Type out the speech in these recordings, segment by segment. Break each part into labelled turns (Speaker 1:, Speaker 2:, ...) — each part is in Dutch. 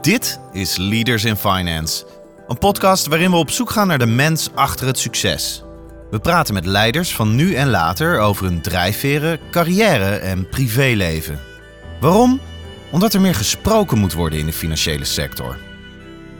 Speaker 1: Dit is Leaders in Finance, een podcast waarin we op zoek gaan naar de mens achter het succes. We praten met leiders van nu en later over hun drijfveren, carrière en privéleven. Waarom? Omdat er meer gesproken moet worden in de financiële sector.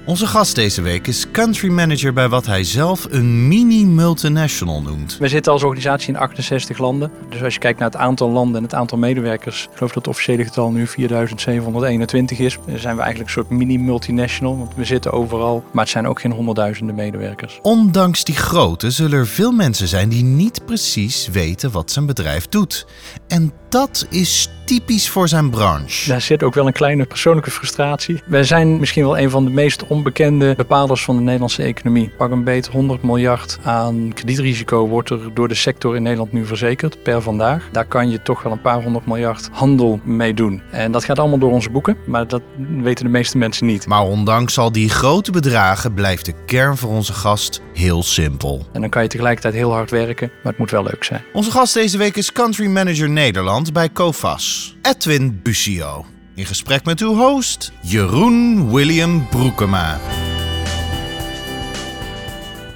Speaker 1: Onze gast deze week is country manager bij wat hij zelf een mini-multinational noemt.
Speaker 2: We zitten als organisatie in 68 landen. Dus als je kijkt naar het aantal landen en het aantal medewerkers, ik geloof dat het officiële getal nu 4721 is, dan zijn we eigenlijk een soort mini-multinational. Want we zitten overal, maar het zijn ook geen honderdduizenden medewerkers.
Speaker 1: Ondanks die grootte zullen er veel mensen zijn die niet precies weten wat zijn bedrijf doet. En dat is typisch voor zijn branche.
Speaker 2: Daar zit ook wel een kleine persoonlijke frustratie. Wij zijn misschien wel een van de meest onbekende bepalers van de Nederlandse economie. Pak een beet 100 miljard aan kredietrisico wordt er door de sector in Nederland nu verzekerd per vandaag. Daar kan je toch wel een paar honderd miljard handel mee doen. En dat gaat allemaal door onze boeken, maar dat weten de meeste mensen niet.
Speaker 1: Maar ondanks al die grote bedragen blijft de kern voor onze gast heel simpel.
Speaker 2: En dan kan je tegelijkertijd heel hard werken, maar het moet wel leuk zijn.
Speaker 1: Onze gast deze week is Country Manager Nederland bij Cofas, Edwin Busio. In gesprek met uw host, Jeroen William Broekema.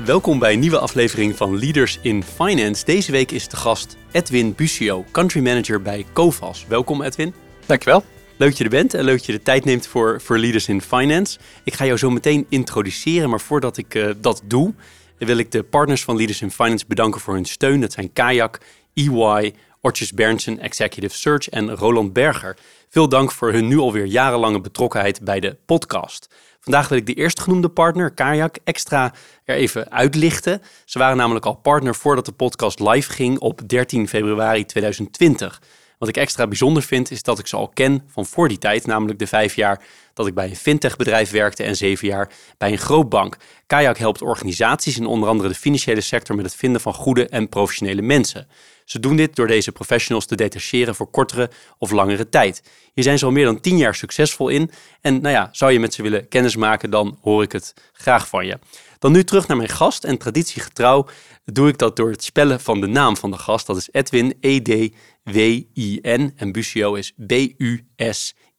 Speaker 3: Welkom bij een nieuwe aflevering van Leaders in Finance. Deze week is de gast Edwin Busio, country manager bij Cofas. Welkom Edwin.
Speaker 2: Dankjewel.
Speaker 3: Leuk dat je er bent en leuk dat je de tijd neemt voor, voor Leaders in Finance. Ik ga jou zo meteen introduceren, maar voordat ik uh, dat doe, wil ik de partners van Leaders in Finance bedanken voor hun steun. Dat zijn Kayak, EY, Ortjes Berndsen, Executive Search en Roland Berger. Veel dank voor hun nu alweer jarenlange betrokkenheid bij de podcast. Vandaag wil ik de eerstgenoemde partner, Kayak, extra er even uitlichten. Ze waren namelijk al partner voordat de podcast live ging op 13 februari 2020. Wat ik extra bijzonder vind, is dat ik ze al ken van voor die tijd, namelijk de vijf jaar dat ik bij een fintechbedrijf werkte en zeven jaar bij een grootbank. Kayak helpt organisaties in onder andere de financiële sector met het vinden van goede en professionele mensen. Ze doen dit door deze professionals te detacheren voor kortere of langere tijd. Hier zijn ze al meer dan tien jaar succesvol in. En nou ja, zou je met ze willen kennismaken, dan hoor ik het graag van je. Dan nu terug naar mijn gast. En traditiegetrouw doe ik dat door het spellen van de naam van de gast. Dat is Edwin, E-D-W-I-N. En Busio is B-U-S-I-O.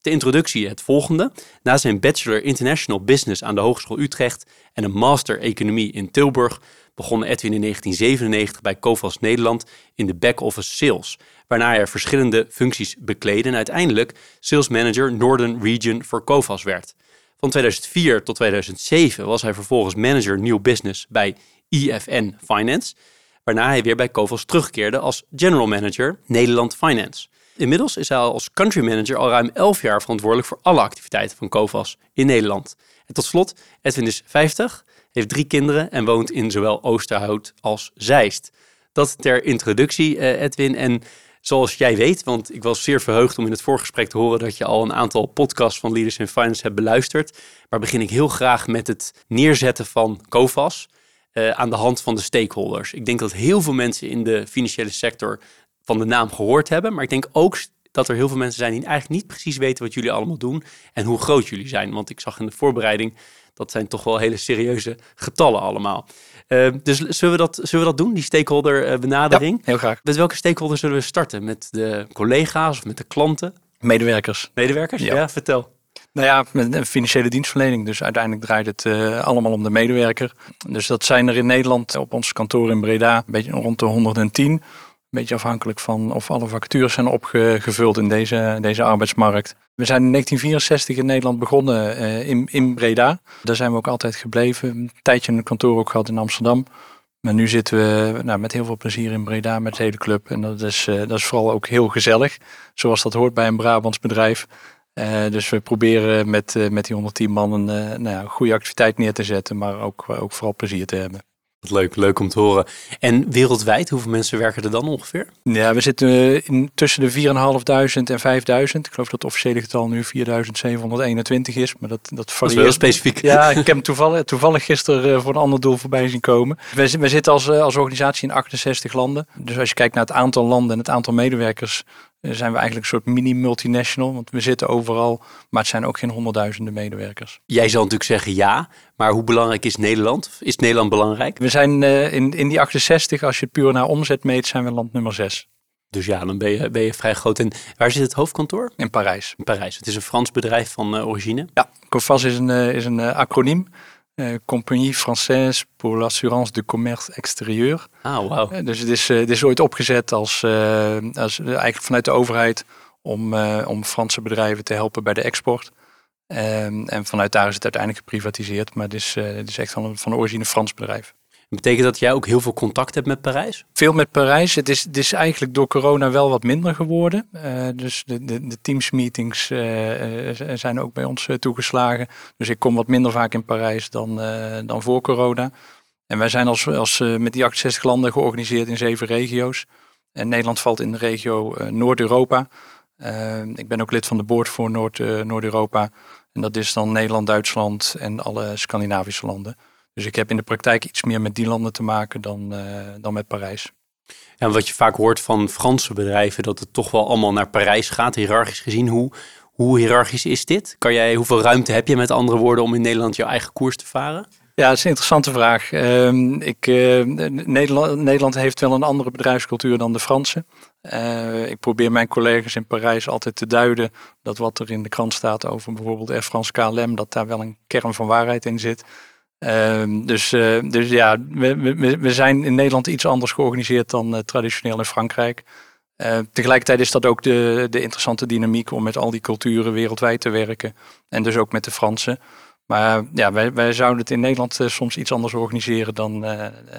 Speaker 3: De introductie het volgende. Na zijn Bachelor International Business aan de Hogeschool Utrecht en een Master Economie in Tilburg begon Edwin in 1997 bij Covas Nederland in de back-office sales, waarna hij verschillende functies bekleedde en uiteindelijk sales manager Northern Region voor Covas werd. Van 2004 tot 2007 was hij vervolgens manager New Business bij IFN Finance, waarna hij weer bij Covas terugkeerde als general manager Nederland Finance. Inmiddels is hij als country manager al ruim 11 jaar verantwoordelijk voor alle activiteiten van Covas in Nederland. En tot slot, Edwin is 50, heeft drie kinderen en woont in zowel Oosterhout als Zeist. Dat ter introductie, uh, Edwin. En zoals jij weet, want ik was zeer verheugd om in het voorgesprek te horen dat je al een aantal podcasts van Leaders in Finance hebt beluisterd. Maar begin ik heel graag met het neerzetten van COFAS uh, aan de hand van de stakeholders. Ik denk dat heel veel mensen in de financiële sector van de naam gehoord hebben, maar ik denk ook dat er heel veel mensen zijn die eigenlijk niet precies weten wat jullie allemaal doen en hoe groot jullie zijn. Want ik zag in de voorbereiding dat zijn toch wel hele serieuze getallen allemaal. Uh, dus zullen we, dat, zullen we dat doen, die stakeholder uh, benadering?
Speaker 2: Ja, heel graag.
Speaker 3: Met welke stakeholder zullen we starten? Met de collega's of met de klanten?
Speaker 2: Medewerkers.
Speaker 3: Medewerkers? Ja, vertel.
Speaker 2: Nou ja, met een financiële dienstverlening. Dus uiteindelijk draait het uh, allemaal om de medewerker. Dus dat zijn er in Nederland op ons kantoor in Breda een beetje rond de 110 beetje afhankelijk van of alle vacatures zijn opgevuld in deze, deze arbeidsmarkt. We zijn in 1964 in Nederland begonnen uh, in, in Breda. Daar zijn we ook altijd gebleven. Een tijdje een kantoor ook gehad in Amsterdam. Maar nu zitten we nou, met heel veel plezier in Breda met de hele club. En dat is, uh, dat is vooral ook heel gezellig. Zoals dat hoort bij een Brabants bedrijf. Uh, dus we proberen met, met die 110 man een nou ja, goede activiteit neer te zetten. Maar ook, ook vooral plezier te hebben.
Speaker 3: Leuk, leuk om te horen. En wereldwijd, hoeveel mensen werken er dan ongeveer?
Speaker 2: Ja, we zitten in, tussen de 4.500 en 5.000. Ik geloof dat het officiële getal nu 4.721 is, maar dat, dat varieert.
Speaker 3: Dat is wel specifiek.
Speaker 2: Ja, ik heb hem toevallig, toevallig gisteren voor een ander doel voorbij zien komen. We, we zitten als, als organisatie in 68 landen. Dus als je kijkt naar het aantal landen en het aantal medewerkers, zijn we eigenlijk een soort mini-multinational. Want we zitten overal, maar het zijn ook geen honderdduizenden medewerkers.
Speaker 3: Jij zal natuurlijk zeggen ja, maar hoe belangrijk is Nederland? Is Nederland belangrijk?
Speaker 2: We zijn uh, in, in die 68, als je het puur naar omzet meet, zijn we land nummer 6.
Speaker 3: Dus ja, dan ben je, ben je vrij groot. En waar zit het hoofdkantoor?
Speaker 2: In Parijs.
Speaker 3: In Parijs. Het is een Frans bedrijf van uh, origine.
Speaker 2: Ja, COFAS is een, uh, is een uh, acroniem. Compagnie Française pour l'assurance de commerce extérieur.
Speaker 3: Ah, wow.
Speaker 2: dus het is, het is ooit opgezet als, als eigenlijk vanuit de overheid om, om Franse bedrijven te helpen bij de export. Um, en vanuit daar is het uiteindelijk geprivatiseerd. Maar het is, het is echt van, van origine Frans bedrijf.
Speaker 3: Betekent dat jij ook heel veel contact hebt met Parijs?
Speaker 2: Veel met Parijs. Het is, het is eigenlijk door corona wel wat minder geworden. Uh, dus de, de, de teamsmeetings uh, zijn ook bij ons toegeslagen. Dus ik kom wat minder vaak in Parijs dan, dan voor corona. En wij zijn als, als met die 68 landen georganiseerd in zeven regio's. En Nederland valt in de regio Noord-Europa. ik ben ook lid van de board voor Noord, Noord-Europa. En dat is dan Nederland, Duitsland en alle Scandinavische landen. Dus ik heb in de praktijk iets meer met die landen te maken dan, uh, dan met Parijs.
Speaker 3: En wat je vaak hoort van Franse bedrijven, dat het toch wel allemaal naar Parijs gaat, hiërarchisch gezien. Hoe, hoe hiërarchisch is dit? Kan jij, hoeveel ruimte heb je met andere woorden om in Nederland jouw eigen koers te varen?
Speaker 2: Ja, dat is een interessante vraag. Uh, ik, uh, Nederland, Nederland, heeft wel een andere bedrijfscultuur dan de Franse. Uh, ik probeer mijn collega's in Parijs altijd te duiden dat wat er in de krant staat over bijvoorbeeld Air France KLM, dat daar wel een kern van waarheid in zit. Ehm, dus, uh, dus ja, we, we, we, zijn in Nederland iets anders georganiseerd dan uh, traditioneel in Frankrijk. Uh, tegelijkertijd is dat ook de, de interessante dynamiek om met al die culturen wereldwijd te werken. En dus ook met de Fransen. Maar ja, wij, wij zouden het in Nederland soms iets anders organiseren dan,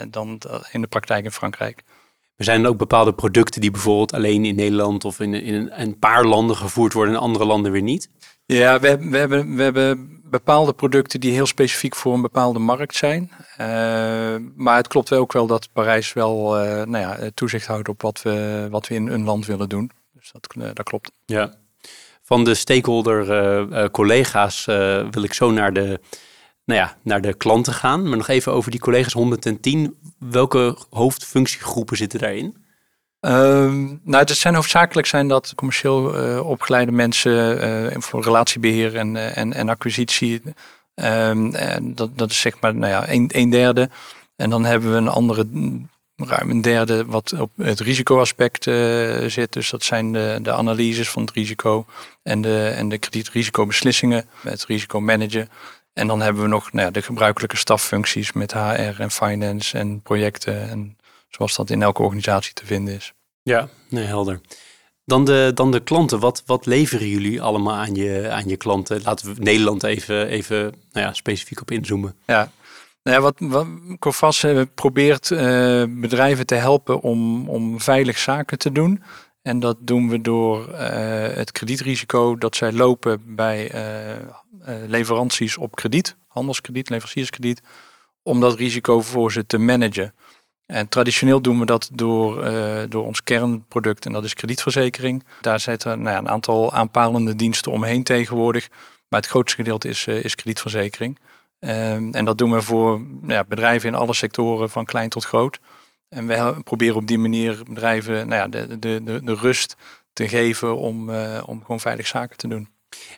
Speaker 2: dan in de praktijk in Frankrijk.
Speaker 3: Er zijn ook bepaalde producten die bijvoorbeeld alleen in Nederland of in, in een paar landen gevoerd worden en andere landen weer niet?
Speaker 2: Ja, we, we, hebben, we hebben bepaalde producten die heel specifiek voor een bepaalde markt zijn. Uh, maar het klopt ook wel dat Parijs wel uh, nou ja, toezicht houdt op wat we, wat we in een land willen doen. Dus dat, dat klopt.
Speaker 3: Ja. Van de stakeholder collega's wil ik zo naar de, nou ja, naar de klanten gaan. Maar nog even over die collega's 110. Welke hoofdfunctiegroepen zitten daarin?
Speaker 2: Um, nou, het zijn hoofdzakelijk zijn dat commercieel uh, opgeleide mensen uh, voor relatiebeheer en, uh, en, en acquisitie. Um, en dat, dat is zeg maar nou ja, een, een derde. En dan hebben we een andere, ruim een derde, wat op het risicoaspect zit. Dus dat zijn de, de analyses van het risico en de, en de kredietrisicobeslissingen, het risico managen. En dan hebben we nog nou ja, de gebruikelijke staffuncties met HR en finance en projecten en zoals dat in elke organisatie te vinden is.
Speaker 3: Ja, nee, helder. Dan de, dan de klanten. Wat, wat leveren jullie allemaal aan je, aan je klanten? Laten we Nederland even, even nou ja, specifiek op inzoomen.
Speaker 2: Ja, nou ja, wat, wat Covas uh, probeert uh, bedrijven te helpen om, om veilig zaken te doen. En dat doen we door uh, het kredietrisico dat zij lopen bij leveranties op krediet, handelskrediet, leverancierskrediet, om dat risico voor ze te managen. En traditioneel doen we dat door, uh, door ons kernproduct en dat is kredietverzekering. Daar zitten nou ja, een aantal aanpalende diensten omheen tegenwoordig. Maar het grootste gedeelte is, uh, is kredietverzekering. Um, en dat doen we voor nou ja, bedrijven in alle sectoren van klein tot groot. En we proberen op die manier bedrijven nou ja, de, de, de, de rust te geven om, uh, om gewoon veilig zaken te doen.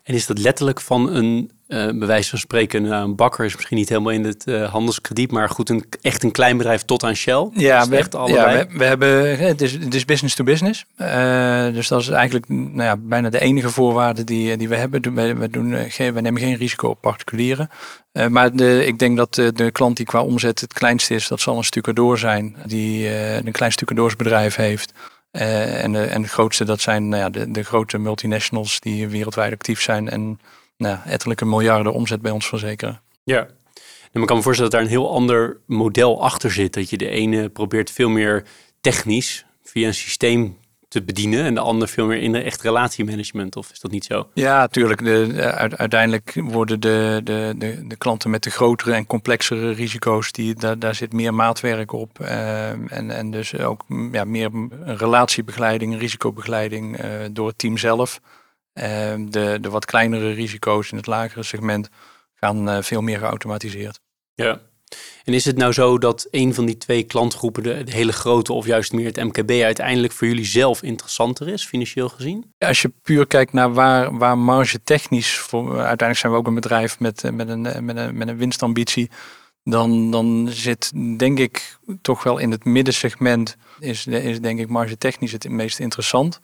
Speaker 3: En is dat letterlijk van een, uh, bij wijze van spreken, nou, een bakker is misschien niet helemaal in het uh, handelskrediet, maar goed, een, echt een klein bedrijf tot aan Shell?
Speaker 2: Ja, we, echt allebei. ja we, we, hebben, het is, het is business to business. Uh, dus dat is eigenlijk nou ja, bijna de enige voorwaarde die, die we hebben. We, we, doen, geen, we nemen geen risico op particulieren. maar de, ik denk dat de, de klant die qua omzet het kleinste is, dat zal een stucadoor zijn, die een klein stucadoorsbedrijf heeft. Uh, en, de, en het grootste, dat zijn nou ja, de, de grote multinationals die wereldwijd actief zijn en nou, ettelijke miljarden omzet bij ons verzekeren.
Speaker 3: Ja, en ik kan me voorstellen dat daar een heel ander model achter zit. Dat je de ene probeert veel meer technisch via een systeem te bedienen en de ander veel meer in de echt relatiemanagement, of is dat niet zo?
Speaker 2: Ja, tuurlijk. De, uiteindelijk worden de, de, de, de, klanten met de grotere en complexere risico's, die, daar, daar zit meer maatwerk op. Uh, en, en dus ook ja, meer relatiebegeleiding, risicobegeleiding uh, door het team zelf. Uh, de, de wat kleinere risico's in het lagere segment gaan veel meer geautomatiseerd.
Speaker 3: Ja, en is het nou zo dat een van die twee klantgroepen, de, hele grote of juist meer het MKB, uiteindelijk voor jullie zelf interessanter is, financieel gezien?
Speaker 2: Als je puur kijkt naar waar, waar marge technisch, voor, uiteindelijk zijn we ook een bedrijf met, met, een, met, een, met een winstambitie. dan, dan zit denk ik toch wel in het middensegment is, is denk ik marge technisch het meest interessant.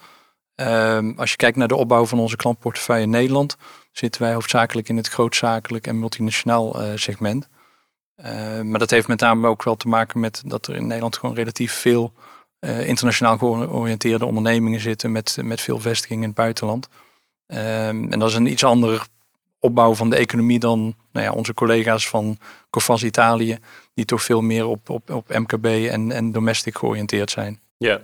Speaker 2: Ehm, als je kijkt naar de opbouw van onze klantportefeuille in Nederland, zitten wij hoofdzakelijk in het grootzakelijk en multinationaal uh, segment. Ehm, maar dat heeft met name ook wel te maken met dat er in Nederland gewoon relatief veel uh, internationaal georiënteerde ondernemingen zitten met, met veel vestigingen in het buitenland. Ehm, en dat is een iets andere opbouw van de economie dan nou ja, onze collega's van Cofas Italië, die toch veel meer op, op, op MKB en, en domestic georiënteerd zijn.
Speaker 3: Ja.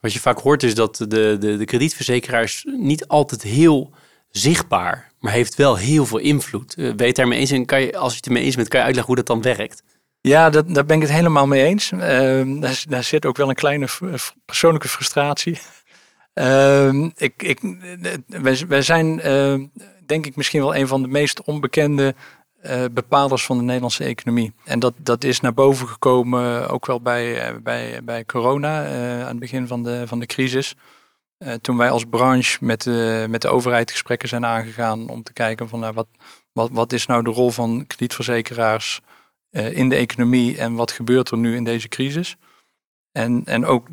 Speaker 3: Wat je vaak hoort is dat de, de, de kredietverzekeraars niet altijd heel zichtbaar, maar heeft wel heel veel invloed. Uh, daarmee eens? En kan je, als je het ermee eens bent, kan je uitleggen hoe dat dan werkt?
Speaker 2: Ja, dat, daar ben ik het helemaal mee eens. Uh, daar, zit ook wel een kleine persoonlijke frustratie. Uh, ik, ik, wij, wij zijn ehm, denk ik misschien wel een van de meest onbekende uh, bepalers van de Nederlandse economie. En dat, dat is naar boven gekomen ook wel bij, bij, bij corona, aan het begin van de, van de crisis. Toen wij als branche met, met de overheid gesprekken zijn aangegaan om te kijken van nou, wat, wat, wat is nou de rol van kredietverzekeraars in de economie en wat gebeurt er nu in deze crisis. En, en ook,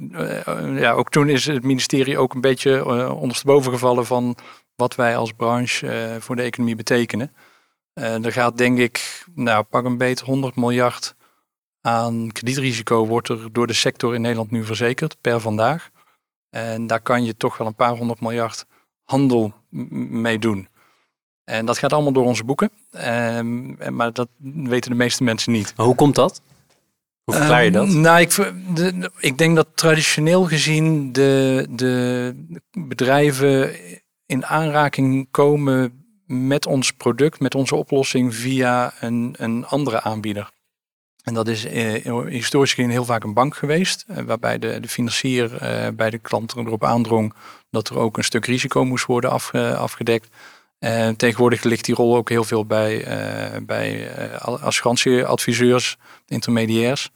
Speaker 2: ja, ook toen is het ministerie ook een beetje ondersteboven gevallen van wat wij als branche voor de economie betekenen. Er gaat denk ik, nou pak een beter 100 miljard aan kredietrisico wordt er door de sector in Nederland nu verzekerd per vandaag. En daar kan je toch wel een paar honderd miljard handel mee doen. En dat gaat allemaal door onze boeken. Um, maar dat weten de meeste mensen niet.
Speaker 3: Maar hoe komt dat? Hoe verklaar je dat?
Speaker 2: Um, nou, ik, de, ik denk dat traditioneel gezien de, de bedrijven in aanraking komen met ons product, met onze oplossing via een, een andere aanbieder. En dat is eh, historisch gezien heel vaak een bank geweest, eh, waarbij de, de financier eh, bij de klant erop aandrong dat er ook een stuk risico moest worden af, uh, afgedekt. En tegenwoordig ligt die rol ook heel veel bij, uh, bij uh, assurantieadviseurs, intermediairs.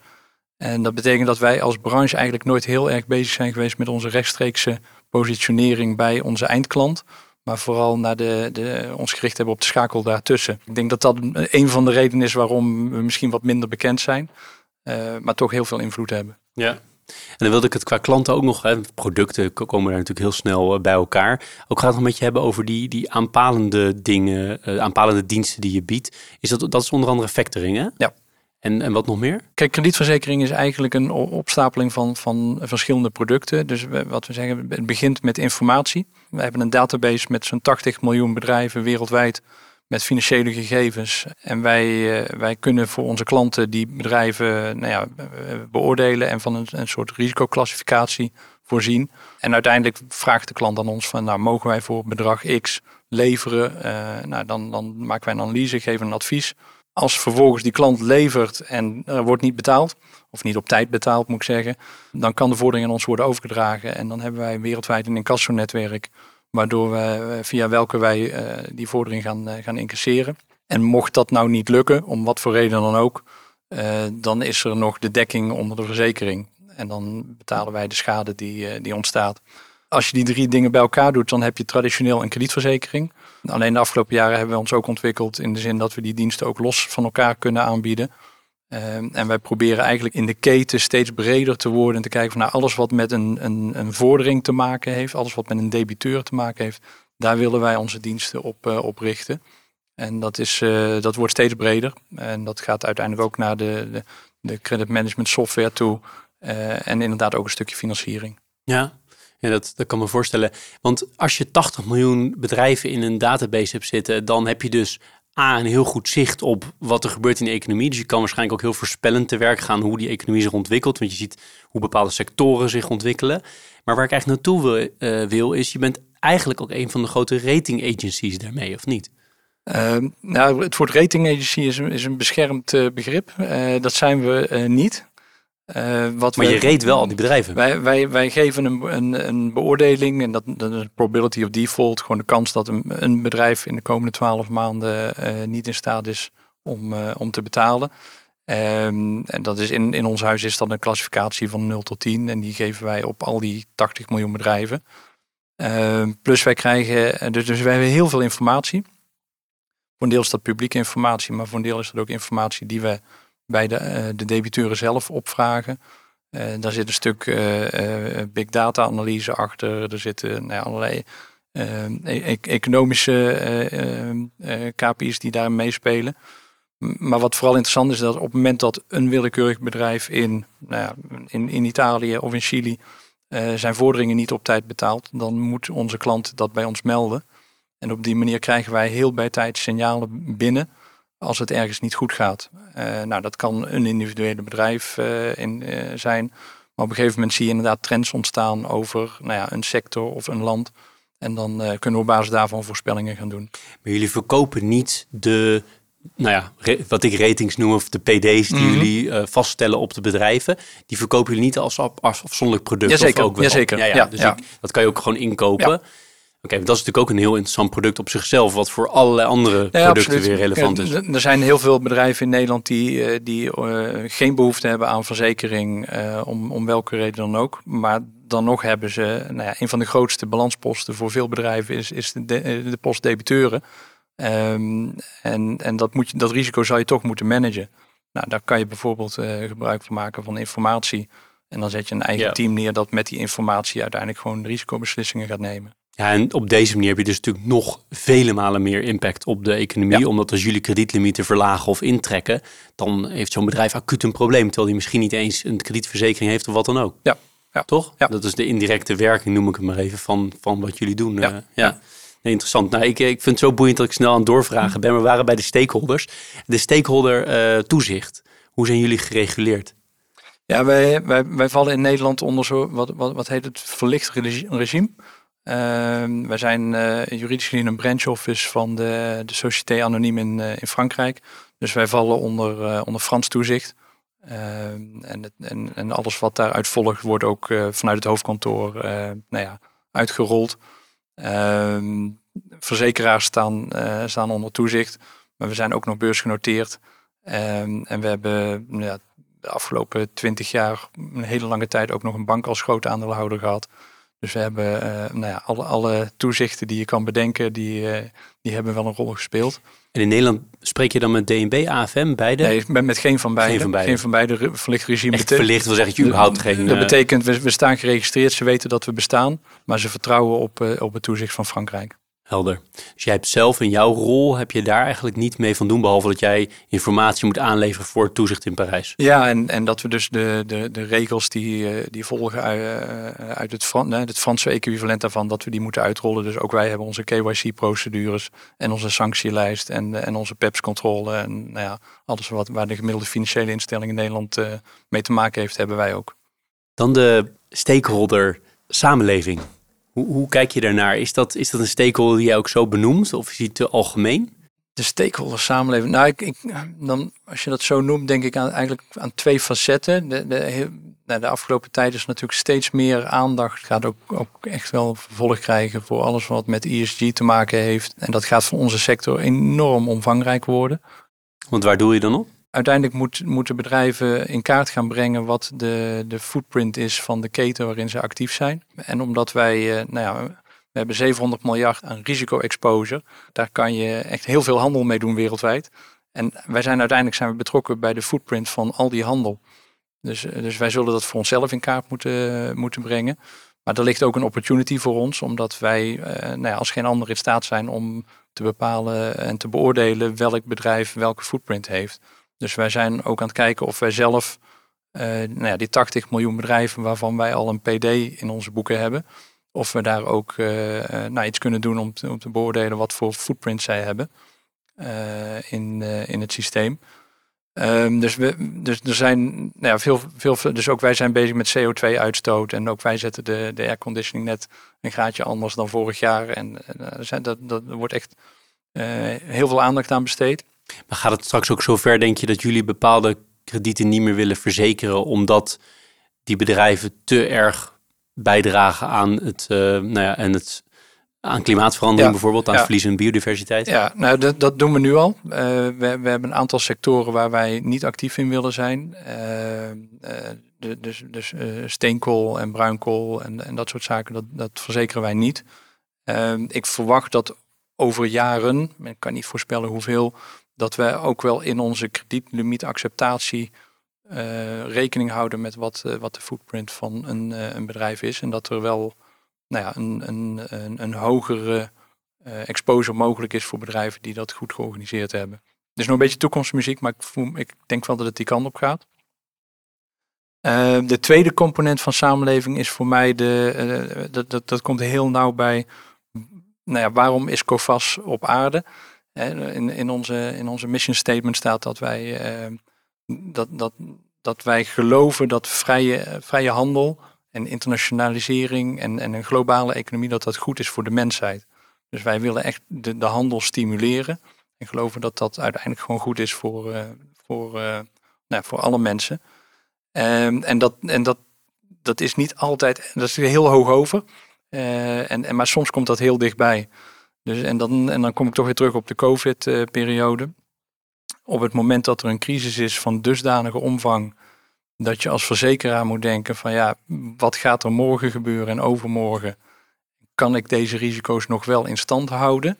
Speaker 2: En dat betekent dat wij als branche eigenlijk nooit heel erg bezig zijn geweest met onze rechtstreekse positionering bij onze eindklant maar vooral naar de, de, ons gericht hebben op de schakel daartussen. Ik denk dat dat een van de redenen is waarom we misschien wat minder bekend zijn, uh, maar toch heel veel invloed hebben.
Speaker 3: Ja. En dan wilde ik het qua klanten ook nog, hè, producten komen daar natuurlijk heel snel eh, bij elkaar. Ook gaat het nog met je hebben over die, die aanpalende dingen, uh, aanpalende diensten die je biedt. Is dat, dat is onder andere factoring, hè?
Speaker 2: Ja.
Speaker 3: En, en wat nog meer?
Speaker 2: Kijk, kredietverzekering is eigenlijk een opstapeling van, van verschillende producten. Dus wat we zeggen, het begint met informatie. We hebben een database met zo'n 80 miljoen bedrijven wereldwijd met financiële gegevens. En wij, eh, wij kunnen voor onze klanten die bedrijven nou ja, beoordelen en van een, een soort risicoclassificatie voorzien. En uiteindelijk vraagt de klant aan ons van, nou mogen wij voor bedrag X leveren? Uh, nou, dan, dan maken wij een analyse, geven een advies. Als vervolgens die klant levert en er wordt niet betaald, of niet op tijd betaald moet ik zeggen, dan kan de vordering aan ons worden overgedragen. En dan hebben wij wereldwijd een incasso-netwerk, waardoor we, eh, via welke wij uh, die vordering gaan, uh, gaan incasseren. En mocht dat nou niet lukken, om wat voor reden dan ook, dan is er nog de dekking onder de verzekering. En dan betalen wij de schade die, die ontstaat. Als je die drie dingen bij elkaar doet, dan heb je traditioneel een kredietverzekering. Alleen de afgelopen jaren hebben we ons ook ontwikkeld in de zin dat we die diensten ook los van elkaar kunnen aanbieden. Ehm, en wij proberen eigenlijk in de keten steeds breder te worden en te kijken van nou, alles wat met een, een, een vordering te maken heeft, alles wat met een debiteur te maken heeft, daar willen wij onze diensten op, uh, op richten. En dat, is, uh, dat wordt steeds breder. En dat gaat uiteindelijk ook naar de, de, de credit management software toe. Uh, en inderdaad ook een stukje financiering.
Speaker 3: Ja, ja, dat, dat kan me voorstellen. Want als je 80 miljoen bedrijven in een database hebt zitten, dan heb je dus A, een heel goed zicht op wat er gebeurt in de economie. Dus je kan waarschijnlijk ook heel voorspellend te werk gaan hoe die economie zich ontwikkelt. Want je ziet hoe bepaalde sectoren zich ontwikkelen. Maar waar ik eigenlijk naartoe wil, uh, wil is, je bent eigenlijk ook een van de grote rating agencies daarmee, of niet?
Speaker 2: Uh, nou, het woord rating agency is, is een beschermd uh, begrip. Uh, dat zijn we niet.
Speaker 3: Uh, wat maar je reed wel al die bedrijven.
Speaker 2: Wij, wij, wij geven een, een, een beoordeling en dat, dat is probability of default. Gewoon de kans dat een, een bedrijf in de komende twaalf maanden uh, niet in staat is om, uh, om te betalen. Um, en dat is in, in ons huis is dat een klassificatie van 0 tot 10 en die geven wij op al die 80 miljoen bedrijven. Uh, plus wij krijgen, dus, dus wij hebben heel veel informatie. Voor een deel is dat publieke informatie, maar voor een deel is dat ook informatie die we bij de, de debiteuren zelf opvragen. daar zit een stuk big data analyse achter. Er zitten nou allerlei e-, economische KPI's die daarin meespelen. Maar wat vooral interessant is, dat op het moment dat een willekeurig bedrijf in, nou ja, in, in Italië of in Chili zijn vorderingen niet op tijd betaalt, dan moet onze klant dat bij ons melden. En op die manier krijgen wij heel bij tijd signalen binnen als het ergens niet goed gaat. Uh, nou, dat kan een individuele bedrijf uh, in, zijn. Maar op een gegeven moment zie je inderdaad trends ontstaan over nou ja, een sector of een land. En dan kunnen we op basis daarvan voorspellingen gaan doen.
Speaker 3: Maar jullie verkopen niet de nou ja, wat ik ratings noem, of de PD's die mhm. jullie uh, vaststellen op de bedrijven, die verkopen jullie niet als, als afzonderlijk product?
Speaker 2: Jazeker,
Speaker 3: of ook
Speaker 2: wel? jazeker.
Speaker 3: Ja, ja, dus Ik, dat kan je ook gewoon inkopen. Oké, dat is natuurlijk ook een heel interessant product op zichzelf, wat voor allerlei andere producten weer relevant is.
Speaker 2: Er zijn heel veel bedrijven in Nederland die, eh, die uh, geen behoefte hebben aan verzekering, om, om welke reden dan ook. Maar dan nog hebben ze, nou ja, een van de grootste balansposten voor veel bedrijven is, is de, de, post debiteuren. Um, en en dat, moet je, dat risico zou je toch moeten managen. Nou, daar kan je bijvoorbeeld uh, gebruik van maken van informatie. En dan zet je een eigen team neer dat met die informatie uiteindelijk gewoon risicobeslissingen gaat nemen.
Speaker 3: Ja, en op deze manier heb je dus natuurlijk nog vele malen meer impact op de economie. Omdat als jullie kredietlimieten verlagen of intrekken, dan heeft zo'n bedrijf acuut een probleem. Terwijl die misschien niet eens een kredietverzekering heeft of wat dan ook.
Speaker 2: Ja.
Speaker 3: ja. Toch? Ja. Dat is de indirecte werking, noem ik het maar even, van, van wat jullie doen. Ja. Uh, ja interessant. Nou, ik, ik vind het zo boeiend dat ik snel aan het doorvragen ben. We waren bij de stakeholders. De stakeholder uh, toezicht. Hoe zijn jullie gereguleerd?
Speaker 2: Ja, wij, wij, wij vallen in Nederland onder zo, wat, wat, wat heet het, verlicht regime. Uh, wij zijn uh, juridisch gezien een branch office van de, de Société Anonyme in, uh, in Frankrijk. Dus wij vallen onder, onder Frans toezicht. Ehm, en, en, en alles wat daaruit volgt wordt ook vanuit het hoofdkantoor nou ja, uitgerold. Ehm, verzekeraars staan, staan onder toezicht, maar we zijn ook nog beursgenoteerd. En we hebben ja, de afgelopen twintig jaar een hele lange tijd ook nog een bank als grote aandeelhouder gehad. Dus we hebben uh, nou ja, alle, alle toezichten die je kan bedenken, die, uh, die hebben wel een rol gespeeld.
Speaker 3: En in Nederland spreek je dan met DNB, AFM, beide?
Speaker 2: Nee, ben met geen van beide. Geen van beide, geen van beide verlicht regime.
Speaker 3: Echt verlicht wil zeggen, je überhaupt geen...
Speaker 2: Dat betekent, we, we staan geregistreerd, ze weten dat we bestaan, maar ze vertrouwen op, uh, op het toezicht van Frankrijk.
Speaker 3: Helder. Dus jij hebt zelf in jouw rol, heb je daar eigenlijk niet mee van doen, behalve dat jij informatie moet aanleveren voor het toezicht in Parijs.
Speaker 2: Ja, en, en dat we dus de, de, de regels die, eh, die volgen uit, eh, uit het, Fran, het Franse equivalent daarvan, dat we die moeten uitrollen. Dus ook wij hebben onze KYC-procedures en onze sanctielijst en, en onze PEPS-controle. En nou ja, alles wat, waar de gemiddelde financiële instelling in Nederland uh, mee te maken heeft, hebben wij ook.
Speaker 3: Dan de stakeholder samenleving. Hoe, hoe kijk je daarnaar? Is dat, is dat een stakeholder die jij ook zo benoemt of is die te algemeen?
Speaker 2: De stakeholder samenleving. Nou, ik, ik, dan, als je dat zo noemt, denk ik aan, eigenlijk aan twee facetten. De, de, nou, de afgelopen tijd is natuurlijk steeds meer aandacht. Gaat ook, ook echt wel vervolg krijgen voor alles wat met ESG te maken heeft. En dat gaat voor onze sector enorm omvangrijk worden.
Speaker 3: Want waar doe je dan op?
Speaker 2: Uiteindelijk moet, moeten bedrijven in kaart gaan brengen wat de, de footprint is van de keten waarin ze actief zijn. En omdat wij, uh, nou ja, we hebben 700 miljard aan risico-exposure. Daar kan je echt heel veel handel mee doen wereldwijd. En wij zijn uiteindelijk zijn we betrokken bij de footprint van al die handel. Dus, eh, dus wij zullen dat voor onszelf in kaart moeten, moeten brengen. Maar er ligt ook een opportunity voor ons, omdat wij uh, nou ja, als geen ander in staat zijn om te bepalen en te beoordelen welk bedrijf welke footprint heeft. Dus wij zijn ook aan het kijken of wij zelf uh, nou ja, die 80 miljoen bedrijven waarvan wij al een PD in onze boeken hebben, of we daar ook uh, nou, iets kunnen doen om te, om te beoordelen wat voor footprint zij hebben uh, in, in het systeem. Um, dus, we, dus er zijn nou ja, veel, veel, dus ook wij zijn bezig met CO2-uitstoot en ook wij zetten de, de airconditioning net een graadje anders dan vorig jaar. En zijn, dat, dat, er wordt echt heel veel aandacht aan besteed.
Speaker 3: Maar gaat het straks ook zover, denk je, dat jullie bepaalde kredieten niet meer willen verzekeren, omdat die bedrijven te erg bijdragen aan het, uh, nou ja, en het aan klimaatverandering bijvoorbeeld, aan het verlies van biodiversiteit?
Speaker 2: Ja, nou dat, dat doen we nu al. Uh, we, we hebben een aantal sectoren waar wij niet actief in willen zijn. Uh, de, dus dus steenkool en bruinkool en, en dat soort zaken, dat, dat verzekeren wij niet. ik verwacht dat over jaren, ik kan niet voorspellen hoeveel, dat we ook wel in onze kredietlimietacceptatie uh, rekening houden met wat, uh, wat de footprint van een, uh, een bedrijf is. En dat er wel nou ja, een, een, een, een hogere exposure mogelijk is voor bedrijven die dat goed georganiseerd hebben. Is nog een beetje toekomstmuziek, maar ik, voel, ik denk wel dat het die kant op gaat. de tweede component van samenleving is voor mij de. dat, dat, dat komt heel nauw bij. Nou ja, waarom is COFAS op aarde? In, in, onze, in onze mission statement staat dat wij dat, dat, dat wij geloven dat vrije, vrije handel en internationalisering en, en een globale economie, dat dat goed is voor de mensheid. Dus wij willen echt de, de handel stimuleren en geloven dat dat uiteindelijk gewoon goed is voor, uh, voor, uh, nou, voor alle mensen. Um, en dat, en dat, dat is niet altijd, dat is heel hoog over. En, en, maar soms komt dat heel dichtbij. Dus, en, dan, en dan kom ik toch weer terug op de COVID-periode op het moment dat er een crisis is van dusdanige omvang, dat je als verzekeraar moet denken van ja, wat gaat er morgen gebeuren en overmorgen? Kan ik deze risico's nog wel in stand houden?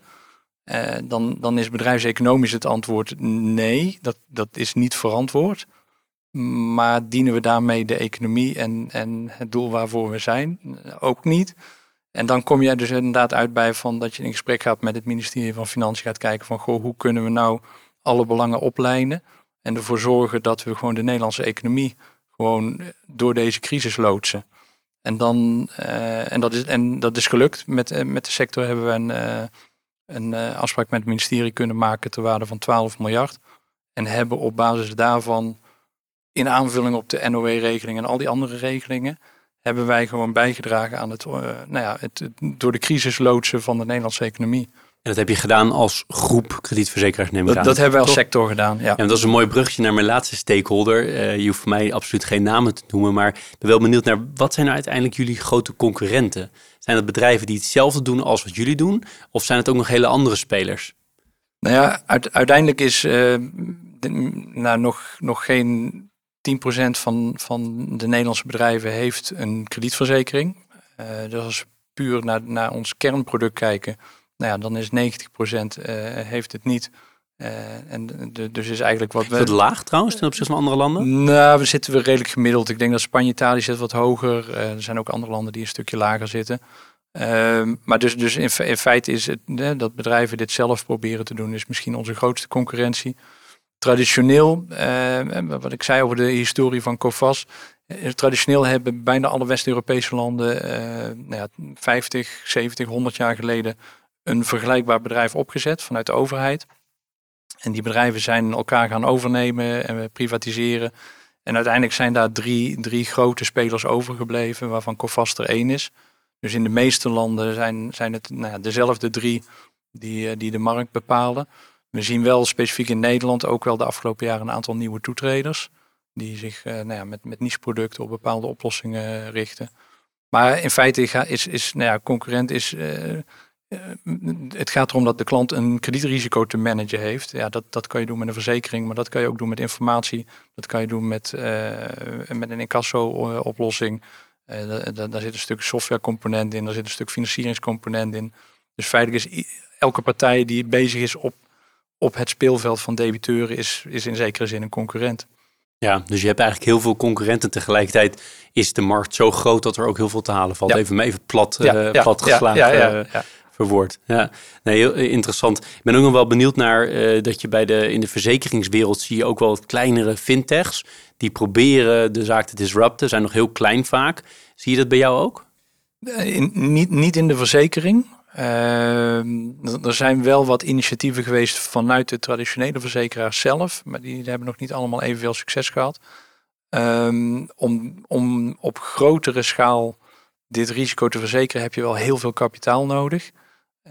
Speaker 2: Uh, dan, dan is bedrijfseconomisch het antwoord nee, dat, dat is niet verantwoord. Maar dienen we daarmee de economie en, en het doel waarvoor we zijn? Ook niet. En dan kom je dus inderdaad uit bij van dat je in gesprek gaat met het ministerie van Financiën gaat kijken van goh, hoe kunnen we nou alle belangen oplijnen. En ervoor zorgen dat we gewoon de Nederlandse economie gewoon door deze crisis loodsen. En, dan, uh, en, dat, is, en dat is gelukt. Met, uh, met de sector hebben we een, een afspraak met het ministerie kunnen maken ter waarde van 12 miljard. En hebben op basis daarvan, in aanvulling op de NOW-regeling en al die andere regelingen, hebben wij gewoon bijgedragen aan het, nou ja, het, het door de crisis loodsen van de Nederlandse economie.
Speaker 3: En dat heb je gedaan als groep kredietverzekeraars, neem
Speaker 2: ik dat, Dat hebben we als sector gedaan, ja.
Speaker 3: En dat is een mooi brugje naar mijn laatste stakeholder. Uh, je hoeft voor mij absoluut geen namen te noemen, maar ik ben wel benieuwd naar wat zijn nou uiteindelijk jullie grote concurrenten? Zijn het bedrijven die hetzelfde doen als wat jullie doen? Of zijn het ook nog hele andere spelers?
Speaker 2: Nou ja, uiteindelijk is uh, nou, nog, nog geen 10% van, van de Nederlandse bedrijven heeft een kredietverzekering. Uh, dus als we puur naar, naar ons kernproduct kijken nou ja, dan is 90% uh, eh, heeft het niet. Uh, en de, dus is eigenlijk wat we.
Speaker 3: Is het laag trouwens ten opzichte van andere landen?
Speaker 2: Nou, we zitten weer redelijk gemiddeld. Ik denk dat Spanje, Italië zit wat hoger. Er zijn ook andere landen die een stukje lager zitten. Uh, maar dus, dus in, in, feite is het dat bedrijven dit zelf proberen te doen, is misschien onze grootste concurrentie. Traditioneel, wat ik zei over de historie van COFAS, traditioneel hebben bijna alle West-Europese landen nou ja, 50, 70, 100 jaar geleden een vergelijkbaar bedrijf opgezet vanuit de overheid. En die bedrijven zijn elkaar gaan overnemen en privatiseren. En uiteindelijk zijn daar drie, drie grote spelers overgebleven, waarvan Cofast er één is. Dus in de meeste landen zijn, zijn het nou ja, dezelfde drie die, eh, die de markt bepalen. We zien wel specifiek in Nederland ook wel de afgelopen jaren een aantal nieuwe toetreders. Die zich uh, nou ja, met, met niche-producten op bepaalde oplossingen richten. Maar in feite is, is nou ja, concurrent is, uh, eh, het gaat erom dat de klant een kredietrisico te managen heeft. Ja, dat, dat kan je doen met een verzekering, maar dat kan je ook doen met informatie. Dat kan je doen met, met een incasso-oplossing. Uh, daar zit een stuk softwarecomponent in, daar zit een stuk financieringscomponent in. Dus feitelijk is elke partij die bezig is op, op het speelveld van debiteuren, is, is in zekere zin een concurrent.
Speaker 3: Ja, dus je hebt eigenlijk heel veel concurrenten. Tegelijkertijd is de markt zo groot dat er ook heel veel te halen valt. Even, even plat, ja, plat geslagen. Ja, ja, verwoord. Ja, nee, heel eh, interessant. Ik ben ook nog wel benieuwd naar uh, dat je bij de in de verzekeringswereld zie je ook wel kleinere fintechs die proberen de zaak te disrupten. Zijn nog heel klein vaak. Zie je dat bij jou ook?
Speaker 2: Eh, in, niet, niet in de verzekering. Uh, er zijn wel wat initiatieven geweest vanuit de traditionele verzekeraars zelf, maar die hebben nog niet allemaal evenveel succes gehad. Um, om, om op grotere schaal dit risico te verzekeren heb je wel heel veel kapitaal nodig.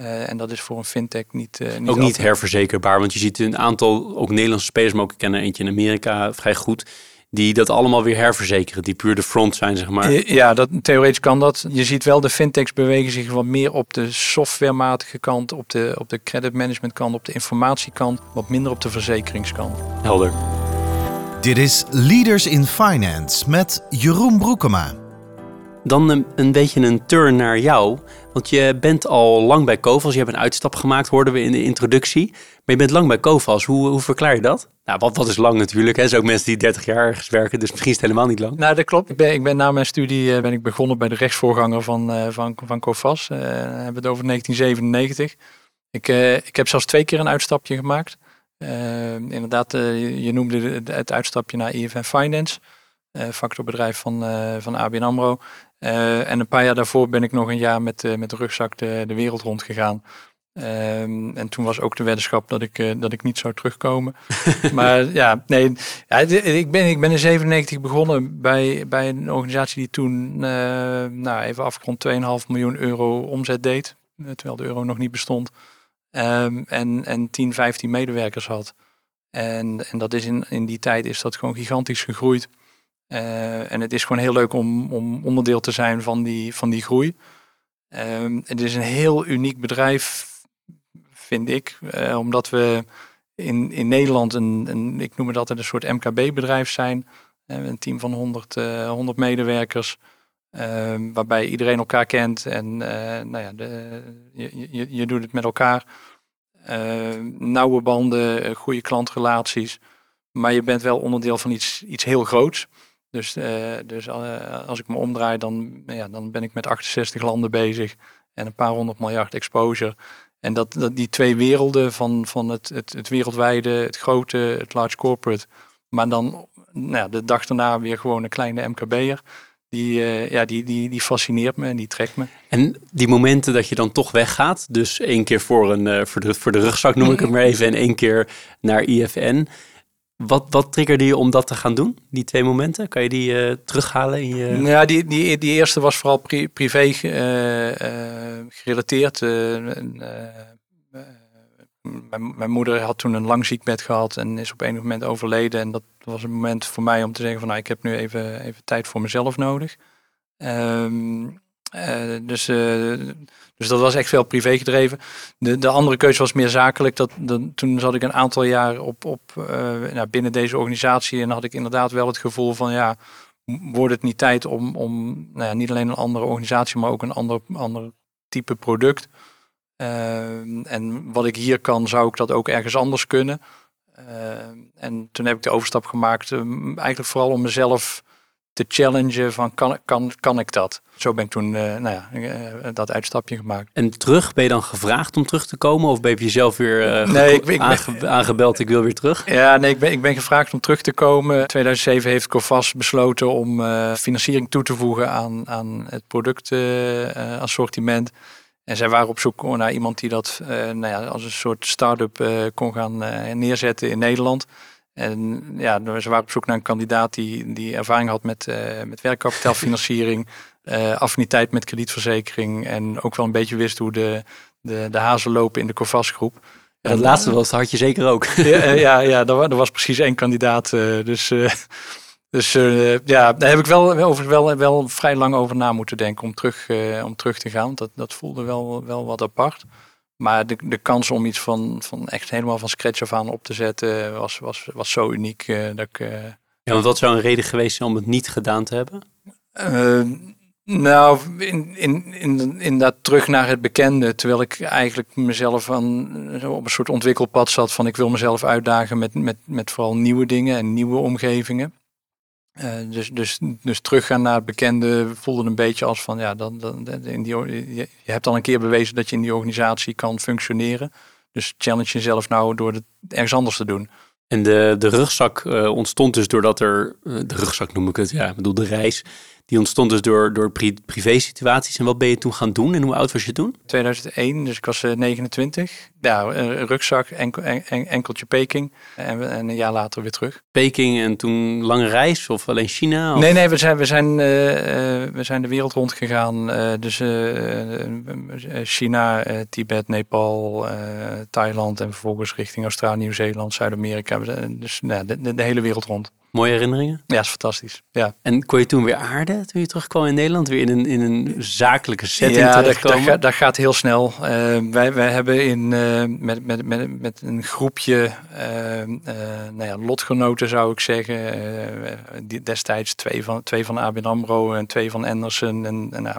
Speaker 2: Uh, en dat is voor een fintech niet. Uh, niet
Speaker 3: ook niet herverzekerbaar, want je ziet een aantal ook Nederlandse spelers, maar ook ik ken er eentje in Amerika vrij goed, die dat allemaal weer herverzekeren, die puur de front zijn, zeg maar.
Speaker 2: Ja, dat, theoretisch kan dat. Je ziet wel de fintechs bewegen zich wat meer op de softwarematige kant, op de, op de credit management kant, op de informatiekant, wat minder op de verzekeringskant.
Speaker 3: Helder.
Speaker 1: Dit is Leaders in Finance met Jeroen Broekema.
Speaker 3: Dan een, beetje een turn naar jou. Want je bent al lang bij Covas. Je hebt een uitstap gemaakt, hoorden we in de introductie. Maar je bent lang bij Covas. Hoe, hoe verklaar je dat? Nou, wat, wat is lang natuurlijk. Hè? Er zijn ook mensen die 30 jaar werken. Dus misschien is het helemaal niet lang.
Speaker 2: Nou, dat klopt. Ik ben, ik ben na mijn studie ben ik begonnen bij de rechtsvoorganger van, uh, van, van Covas. Uh, hebben we het over 1997. Ik, ik heb zelfs twee keer een uitstapje gemaakt. inderdaad, je, je, noemde het, uitstapje naar IFN Finance. factorbedrijf van, van ABN AMRO. Uh, en een paar jaar daarvoor ben ik nog een jaar met, uh, met de rugzak de, de wereld rond gegaan. Um, en toen was ook de weddenschap dat ik, uh, dat ik niet zou terugkomen. maar ja, nee, ja, ik, ben, ik ben in 97 begonnen bij, bij een organisatie die toen, nou even afgerond 2,5 miljoen euro omzet deed. terwijl de euro nog niet bestond. Um, en, en 10, 15 medewerkers had. En, en dat is in, in die tijd is dat gewoon gigantisch gegroeid. Uh, en het is gewoon heel leuk om, om onderdeel te zijn van die, van die groei. Uh, het is een heel uniek bedrijf, vind ik, uh, omdat we in, in Nederland een, een, ik noem het altijd een soort MKB-bedrijf zijn. Uh, een team van 100, 100 medewerkers, ehm, waarbij iedereen elkaar kent en nou ja, de, je, je, doet het met elkaar. nauwe banden, goede klantrelaties. Maar je bent wel onderdeel van iets, iets heel groots. Dus, uh, dus uh, als ik me omdraai, dan, ja, dan ben ik met 68 landen bezig en een paar honderd miljard exposure. En dat, dat die twee werelden van, van het, het, het wereldwijde, het grote, het large corporate, maar dan nou ja, de dag daarna weer gewoon een kleine MKB'er. Die, uh, ja, die, die, die fascineert me en die trekt me.
Speaker 3: En die momenten dat je dan toch weggaat, dus één keer voor, een, voor, de, voor de rugzak noem ik het maar even, en één keer naar IFN. Wat, wat triggerde je om dat te gaan doen, die twee momenten? Kan je die uh, terughalen? In je...
Speaker 2: Ja, die, die, die eerste was vooral pri privé uh, uh, gerelateerd. Mijn, mijn, moeder had toen een lang ziekbed gehad en is op een moment overleden. En dat was een moment voor mij om te zeggen van nou, ik heb nu even, even tijd voor mezelf nodig. Um, uh, dus, uh, dus dat was echt veel privé gedreven. De, de andere keuze was meer zakelijk. Dat, dat toen zat ik een aantal jaar op, op, uh, nou, binnen deze organisatie en had ik inderdaad wel het gevoel van ja, wordt het niet tijd om, om nou ja, niet alleen een andere organisatie, maar ook een ander, ander type product. en wat ik hier kan, zou ik dat ook ergens anders kunnen. en toen heb ik de overstap gemaakt, eigenlijk vooral om mezelf te challengen van kan, kan, kan ik dat? Zo ben ik toen uh, nou ja, uh, dat uitstapje gemaakt.
Speaker 3: En terug, ben je dan gevraagd om terug te komen? Of ben je jezelf weer uh, nee, ik, ik aange aangebeld, ik wil weer terug?
Speaker 2: Ja, nee, ik ben, ik ben gevraagd om terug te komen. In 2007 heeft Covas besloten om financiering toe te voegen aan, aan het productassortiment. en zij waren op zoek naar iemand die dat nou ja, als een soort start-up kon gaan neerzetten in Nederland. En ja, ze waren op zoek naar een kandidaat die, die ervaring had met, uh, met werkkapitaalfinanciering, uh, affiniteit met kredietverzekering en ook wel een beetje wist hoe de, de, de hazen lopen in de Covas groep.
Speaker 3: Ja, dat laatste was, had je zeker ook.
Speaker 2: ja, ja, ja er, er was precies één kandidaat. Uh, dus dus ja, daar heb ik wel, over, wel, wel vrij lang over na moeten denken om terug, om terug te gaan. Dat, dat voelde wel, wel wat apart. Maar de, de kans om iets van, van echt helemaal van scratch af aan op te zetten was, was, was zo uniek uh, dat ik... Uh,
Speaker 3: ja, want wat zou een reden geweest zijn om het niet gedaan te hebben?
Speaker 2: Uh, nou, in, in, in, in dat terug naar het bekende. Terwijl ik eigenlijk mezelf aan, op een soort ontwikkelpad zat van ik wil mezelf uitdagen met, met, met vooral nieuwe dingen en nieuwe omgevingen. Uh, dus, dus, dus teruggaan naar het bekende voelde een beetje als van ja, dan, dan, in die, je hebt al een keer bewezen dat je in die organisatie kan functioneren. Dus challenge jezelf nou door het ergens anders te doen.
Speaker 3: En de, de rugzak uh, ontstond dus doordat er, uh, de rugzak noem ik het, ja, ik bedoel de reis, die ontstond dus door, door pri privé situaties. En wat ben je toen gaan doen en hoe oud was je toen?
Speaker 2: 2001, dus ik was 29. Eh, ja, een rugzak, enkel, en, enkeltje Peking. En, en, een jaar later weer terug.
Speaker 3: Peking en toen lange reis of alleen China?
Speaker 2: Of? Nee, nee, we zijn, we, zijn, uh, we zijn de wereld rond gegaan. Uh, dus China, Tibet, Nepal, Thailand en vervolgens richting Australië, Nieuw-Zeeland, Zuid-Amerika. Dus nou, de, de, de hele wereld rond.
Speaker 3: Mooie herinneringen?
Speaker 2: Ja, is fantastisch. Ja.
Speaker 3: En kon je toen weer aarden, toen je terugkwam in Nederland? Weer in een, in een zakelijke setting
Speaker 2: ja, dat, dat, gaat- dat gaat heel snel. Eh, wij, wij hebben in, eh, met, met, met, met een groepje eh, nou ja, lotgenoten, zou ik zeggen. die, destijds twee van, twee van ABN AMRO en twee van Anderson. En, en nou,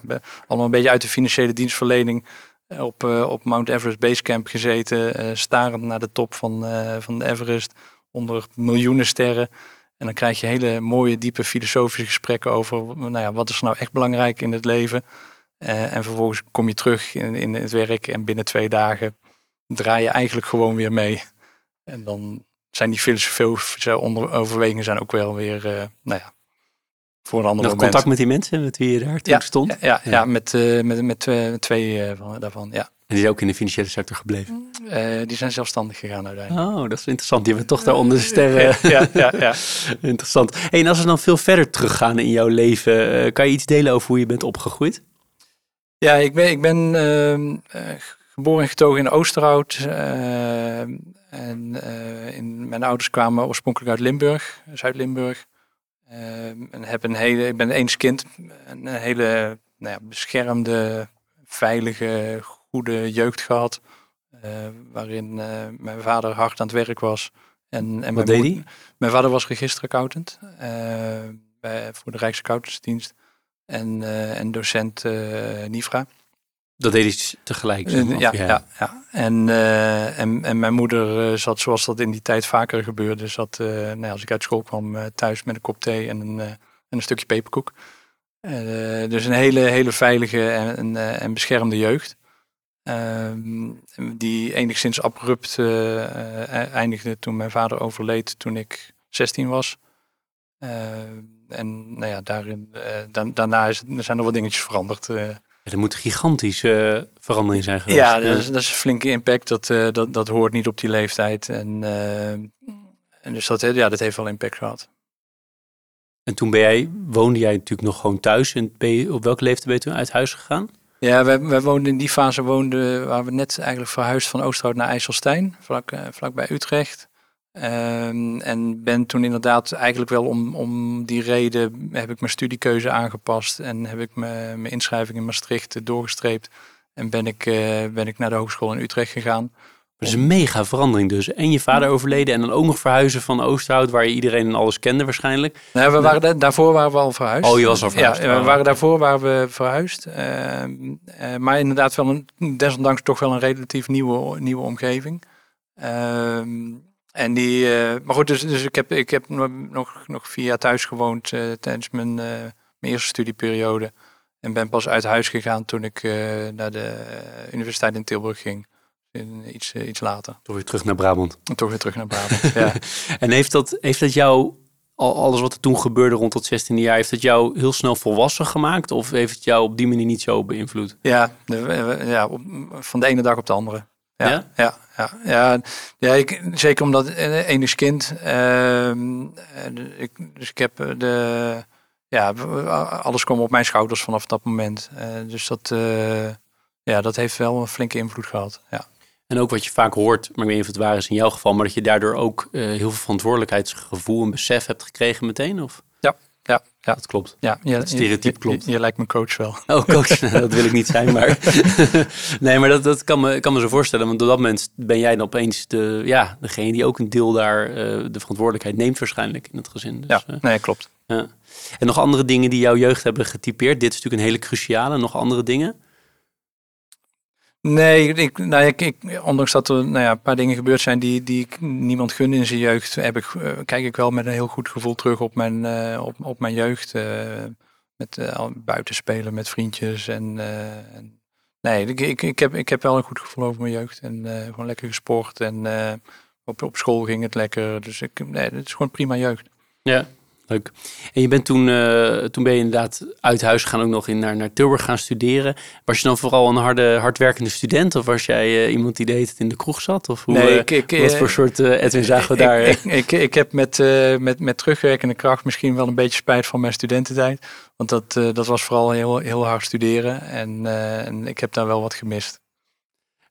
Speaker 2: allemaal een beetje uit de financiële dienstverlening op, op Mount Everest Basecamp gezeten. starend naar de top van, van de Everest. Onder miljoenen sterren. En dan krijg je hele mooie, diepe filosofische gesprekken over nou ja, wat is nou echt belangrijk in het leven. Eh, en vervolgens kom je terug in, in het werk en binnen twee dagen draai je eigenlijk gewoon weer mee. En dan zijn die filosofische overwegingen zijn ook wel weer, eh, nou ja, voor een ander
Speaker 3: Nog
Speaker 2: moment.
Speaker 3: contact met die mensen met wie je daar toen
Speaker 2: Ja,
Speaker 3: stond?
Speaker 2: Ja, ja, met, eh, met, met twee, twee van, daarvan, ja.
Speaker 3: En die is ook in de financiële sector gebleven?
Speaker 2: Eh, die zijn zelfstandig gegaan uiteindelijk.
Speaker 3: Oh, dat is interessant. Die hebben toch daar onder de sterren.
Speaker 2: Ja, ja, ja.
Speaker 3: Interessant. Hey, en als we dan veel verder teruggaan in jouw leven, eh, kan je iets delen over hoe je bent opgegroeid?
Speaker 2: Ja, ik ben, ik ben ehm, eh, geboren en getogen in Oosterhout. en in, mijn ouders kwamen oorspronkelijk uit Limburg, Zuid-Limburg. Ehm, en heb een hele, ik ben eens kind, een hele nou ja, beschermde, veilige, goede jeugd gehad. eh, waarin eh, mijn vader hard aan het werk was. En, en mijn
Speaker 3: Wat deed
Speaker 2: moed-
Speaker 3: hij?
Speaker 2: Mijn vader was registeraccountant eh, bij, voor de Rijksaccountantsdienst. En, en docent NIVRA.
Speaker 3: Dat deed hij tegelijk. zeg maar,
Speaker 2: ja, ja. Ja, En, en, en mijn moeder zat zoals dat in die tijd vaker gebeurde. Zat, eh, nou ja, als ik uit school kwam thuis met een kop thee en een, en een stukje peperkoek. Dus een hele, hele veilige en, en, en beschermde jeugd. Ehm, die enigszins abrupt eh, eh, eindigde toen mijn vader overleed toen ik 16 was. Ehm, en nou ja, daarin, eh, da- daarna is, zijn er wat dingetjes veranderd.
Speaker 3: er moet een gigantische verandering zijn geweest.
Speaker 2: Ja, dat is, dat is een flinke impact. Dat, dat, dat hoort niet op die leeftijd. En, eh, en dus dat, ja, dat heeft wel impact gehad.
Speaker 3: En toen ben jij, woonde jij natuurlijk nog gewoon thuis. En ben je, op welke leeftijd ben je toen uit huis gegaan?
Speaker 2: Ja, wij, wij woonden in die fase woonden, waar we net eigenlijk verhuisd van Oosterhout naar IJsselstein, vlak, eh, vlakbij Utrecht. Ehm, en ben toen inderdaad eigenlijk wel om, om die reden heb ik mijn studiekeuze aangepast en heb ik mijn, inschrijving in Maastricht doorgestreept. En ben ik, eh, ben ik naar de hogeschool in Utrecht gegaan.
Speaker 3: Dat is een mega verandering dus. En je vader overleden en dan ook nog verhuizen van Oosterhout, waar je iedereen en alles kende waarschijnlijk.
Speaker 2: Nou, we waren da- daarvoor waren we al verhuisd.
Speaker 3: Oh, je was al verhuisd.
Speaker 2: Ja, we
Speaker 3: Oh.
Speaker 2: waren daarvoor waren we verhuisd. Ehm, eh, maar inderdaad wel een, desondanks toch wel een relatief nieuwe, nieuwe omgeving. Ehm, en die, eh, maar goed, dus, dus ik heb, ik heb nog, nog, vier jaar thuis gewoond eh, tijdens mijn, mijn eerste studieperiode. En ben pas uit huis gegaan toen ik naar de universiteit in Tilburg ging. In, iets, eh, iets later.
Speaker 3: Toch weer terug naar Brabant.
Speaker 2: En toch weer terug naar Brabant. ja.
Speaker 3: En heeft dat, heeft dat jou, al alles wat er toen gebeurde rond dat 16e jaar, heeft het jou heel snel volwassen gemaakt? Of heeft het jou op die manier niet zo beïnvloed?
Speaker 2: Ja, ja op, van de ene dag op de andere. Ja,
Speaker 3: Ja?
Speaker 2: ja, ja, ja, ja, ik, zeker omdat uh, enig kind. ehm, eh, ik, dus ik heb eh, de, ja, alles kwam op mijn schouders vanaf dat moment. Eh, dus dat, eh, ja, dat heeft wel een flinke invloed gehad. Ja.
Speaker 3: En ook wat je vaak hoort, maar ik weet niet of het waar is in jouw geval, maar dat je daardoor ook eh, heel veel verantwoordelijkheidsgevoel en besef hebt gekregen meteen? Of?
Speaker 2: Ja, ja, ja.
Speaker 3: Dat klopt.
Speaker 2: Ja, je,
Speaker 3: Het stereotype klopt.
Speaker 2: Je, je lijkt mijn coach wel.
Speaker 3: Oh, coach, dat wil ik niet zijn, maar... nee, maar dat, dat kan, me, kan me zo voorstellen. Want op dat moment ben jij dan opeens de, ja, degene die ook een deel daar eh, de verantwoordelijkheid neemt waarschijnlijk in het gezin. Dus,
Speaker 2: Ja,
Speaker 3: eh,
Speaker 2: nee, klopt.
Speaker 3: ja. En nog andere dingen die jouw jeugd hebben getypeerd? Dit is natuurlijk een hele cruciale. Nog andere dingen?
Speaker 2: Nee, ik, nou, ik, ik, ondanks dat er nou ja, een paar dingen gebeurd zijn die, die ik niemand gun in zijn jeugd, heb ik, eh, kijk ik wel met een heel goed gevoel terug op mijn, eh, op, op mijn jeugd. met uh, buiten spelen met vriendjes. En, en nee, ik, ik, ik, heb, ik heb wel een goed gevoel over mijn jeugd. En gewoon lekker gesport. En op, op school ging het lekker. Dus ik, nee, het is gewoon prima jeugd.
Speaker 3: Ja, leuk. En je bent toen, uh, toen ben je inderdaad uit huis gegaan ook nog in, naar, naar Tilburg gaan studeren. Was je dan vooral een harde, hardwerkende student? Of was jij uh, iemand die deed het in de kroeg zat? Of hoe,
Speaker 2: nee, ik, ik,
Speaker 3: wat voor soort Edwin zagen we daar?
Speaker 2: Ik, ik, ik, heb met, met, met terugwerkende kracht misschien wel een beetje spijt van mijn studententijd. Want dat, dat was vooral heel, heel hard studeren. En, en ik heb daar wel wat gemist.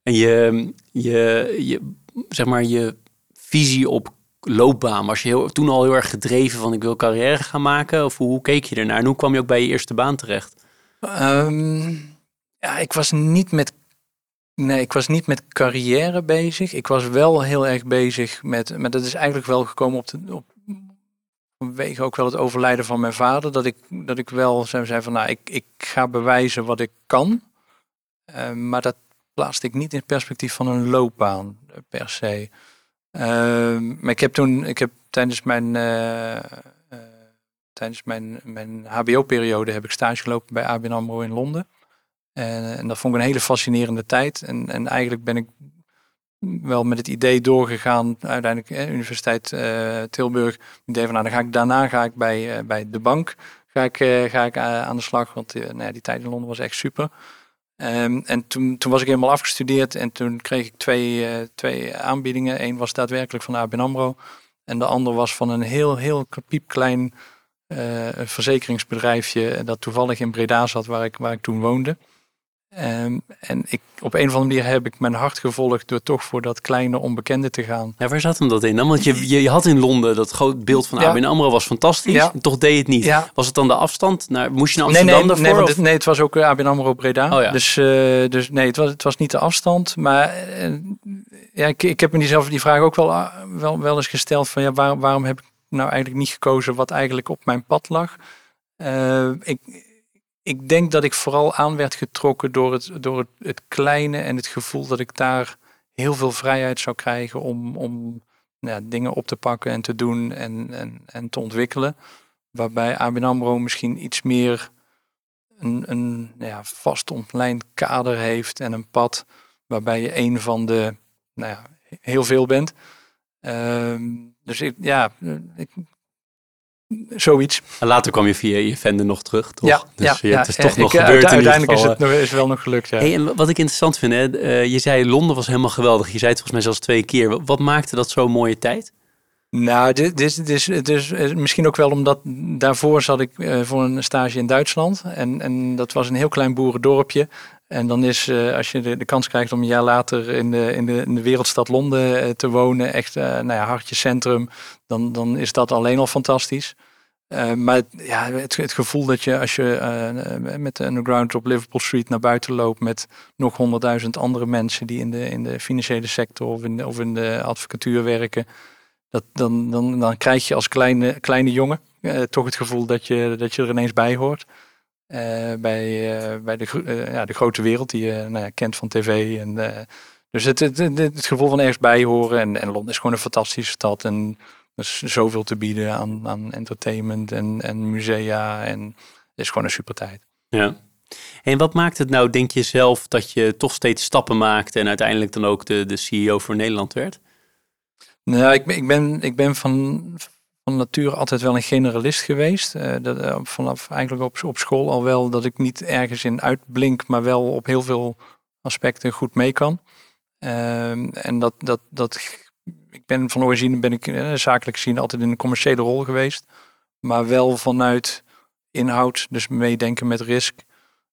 Speaker 3: En je, je, je, zeg maar, je visie op loopbaan? Was je heel, toen al heel erg gedreven van ik wil carrière gaan maken? Of hoe, keek je ernaar? En hoe kwam je ook bij je eerste baan terecht?
Speaker 2: Ehm, ja, ik was niet met. Nee, ik was niet met carrière bezig. Ik was wel heel erg bezig met. Maar dat is eigenlijk wel gekomen op de. Op, vanwege ook wel het overlijden van mijn vader. Dat ik, dat ik wel zei van nou, ik, ik ga bewijzen wat ik kan. Ehm, maar dat plaatste ik niet in perspectief van een loopbaan eh, per se. Ehm, maar ik heb toen, ik heb tijdens mijn, uh, tijdens mijn, mijn HBO-periode heb ik stage gelopen bij ABN AMRO in Londen. En, en, dat vond ik een hele fascinerende tijd. En, en eigenlijk ben ik wel met het idee doorgegaan, uiteindelijk eh, Universiteit Tilburg. Het idee van, nou, dan ga ik, daarna ga ik bij, bij de bank ga ik, ga ik aan de slag. Want nou die tijd in Londen was echt super. Ehm, en toen, toen was ik helemaal afgestudeerd en toen kreeg ik twee, uh, twee aanbiedingen. Eén was daadwerkelijk van ABN AMRO en de ander was van een heel, heel piepklein uh, verzekeringsbedrijfje dat toevallig in Breda zat waar ik, waar ik toen woonde. Um, en ik, op een of andere manier heb ik mijn hart gevolgd door toch voor dat kleine onbekende te gaan.
Speaker 3: Ja, waar zat hem dat in dan? Want je, je, had in Londen dat groot beeld van ja. ABN AMRO was fantastisch. Ja. En toch deed je het niet. Ja. Was het dan de afstand? Naar, moest je naar Amsterdam
Speaker 2: nee, nee,
Speaker 3: daarvoor?
Speaker 2: Nee, het, nee, het was ook eh, ABN AMRO Breda. Oh, dus, uh, dus nee, het was, het was niet de afstand. Maar uh, ja, ik, ik heb me diezelfde die vraag ook wel, wel, wel eens gesteld. Van, ja, waar, waarom heb ik nou eigenlijk niet gekozen wat eigenlijk op mijn pad lag? Ik ik denk dat ik vooral aan werd getrokken door, het, door het, het, kleine en het gevoel dat ik daar heel veel vrijheid zou krijgen om, om nou, dingen op te pakken en te doen en, en, en te ontwikkelen. Waarbij ABN misschien iets meer een, een nou ja, vast ontlijnd kader heeft en een pad waarbij je een van de, nou ja, heel veel bent. Uh, dus ik, ja, ik, Zoiets.
Speaker 3: En later kwam je via je vende nog terug, toch?
Speaker 2: Ja,
Speaker 3: dus
Speaker 2: ja,
Speaker 3: het is toch nog gebeurd
Speaker 2: Uiteindelijk is het is wel nog gelukt, ja.
Speaker 3: Hey, en wat ik interessant vind, hè, uh, je zei Londen was helemaal geweldig. Je zei het volgens mij zelfs twee keer. Wat maakte dat zo'n mooie tijd?
Speaker 2: Nou, dit, dit, dit, dit is misschien ook wel omdat daarvoor zat ik uh, voor een stage in Duitsland. En, en dat was een heel klein boerendorpje. En dan is, uh, als je de, de, kans krijgt om een jaar later in de, in de, in de wereldstad Londen uh, te wonen, echt uh, nou ja, hartje centrum, dan, dan is dat alleen al fantastisch. maar ja, het, het, gevoel dat je als je met de underground op Liverpool Street naar buiten loopt met nog honderdduizend andere mensen die in de, in de financiële sector of in de, of in de advocatuur werken, dat, dan, dan, dan krijg je als kleine, kleine jongen toch het gevoel dat je, dat je er ineens bij hoort. Uh, bij, uh, bij de, uh, ja, de grote wereld die je nou ja, kent van tv. En, dus het, het, het, het, gevoel van ergens bij horen. En, en Londen is gewoon een fantastische stad. En er is zoveel te bieden aan, aan entertainment en, en musea. En het is gewoon een super tijd.
Speaker 3: Ja. En wat maakt het nou, denk je zelf, dat je toch steeds stappen maakte en uiteindelijk dan ook de, de CEO voor Nederland werd?
Speaker 2: Nou, ik ben, ik ben, ik ben van, nature altijd wel een generalist geweest. Uh, dat, uh, vanaf eigenlijk op, op school al wel dat ik niet ergens in uitblink, maar wel op heel veel aspecten goed mee kan. Uh, en dat, dat, dat, ik ben van origine ben ik uh, zakelijk gezien altijd in een commerciële rol geweest. Maar wel vanuit inhoud, dus meedenken met risk.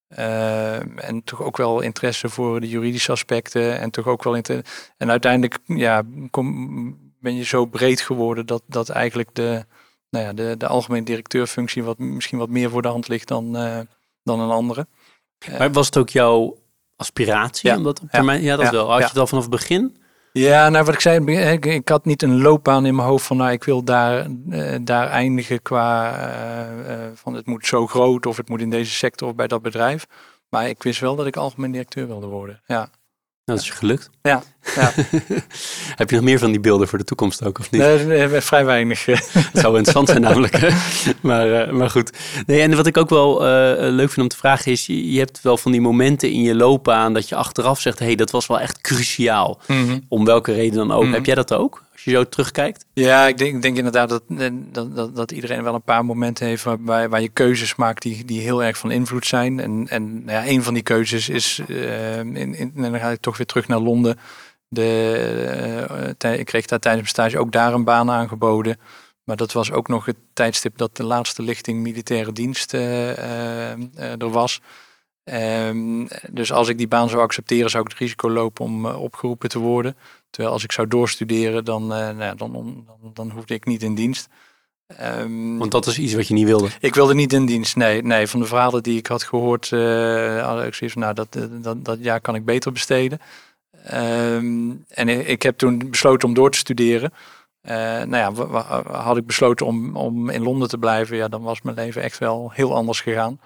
Speaker 2: en toch ook wel interesse voor de juridische aspecten. En toch ook wel En uiteindelijk ja, kom, ben je zo breed geworden dat, dat eigenlijk de, nou ja, de, de algemeen directeurfunctie wat, misschien wat meer voor de hand ligt dan, uh, dan een andere.
Speaker 3: Maar was het ook jouw aspiratie? Ja, op termijn, ja, ja dat ja, wel. Had je het al vanaf het begin?
Speaker 2: Ja, nou wat ik zei, ik, ik had niet een loopbaan in mijn hoofd van nou ik wil daar, uh, daar eindigen qua uh, van het moet zo groot of het moet in deze sector of bij dat bedrijf. Maar ik wist wel dat ik algemeen directeur wilde worden. Ja.
Speaker 3: Nou, dat is gelukt.
Speaker 2: Ja. ja.
Speaker 3: Heb je nog meer van die beelden voor de toekomst ook, of niet?
Speaker 2: Nee, vrij weinig.
Speaker 3: Het zou interessant zijn namelijk. maar, uh, maar goed. Nee, en wat ik ook wel uh, leuk vind om te vragen is... Je, je, hebt wel van die momenten in je loopbaan... dat je achteraf zegt, hé, hey, dat was wel echt cruciaal. Mm -hmm. Om welke reden dan ook. Mm -hmm. Heb jij dat ook? Als je zo terugkijkt?
Speaker 2: Ja, ik denk, ik denk inderdaad dat, dat, dat, dat, iedereen wel een paar momenten heeft waar, waar je keuzes maakt die, die heel erg van invloed zijn. En, en nou ja, een van die keuzes is, uh, in, in, en dan ga ik toch weer terug naar Londen. De, uh, ik kreeg daar tijdens mijn stage ook daar een baan aangeboden. Maar dat was ook nog het tijdstip dat de laatste lichting militaire dienst uh, er was. Ehm, dus als ik die baan zou accepteren, zou ik het risico lopen om eh, opgeroepen te worden. Terwijl als ik zou doorstuderen, dan, uh, nou ja, dan, dan, dan hoefde ik niet in dienst.
Speaker 3: Um, Want dat is iets wat je niet wilde?
Speaker 2: Ik wilde niet in dienst, nee. nee van de verhalen die ik had gehoord, uh, had ik zoiets van, nou, dat, dat, dat jaar kan ik beter besteden. Um, en ik heb toen besloten om door te studeren. Uh, nou ja, had ik besloten om, om in Londen te blijven, ja, dan was mijn leven echt wel heel anders gegaan.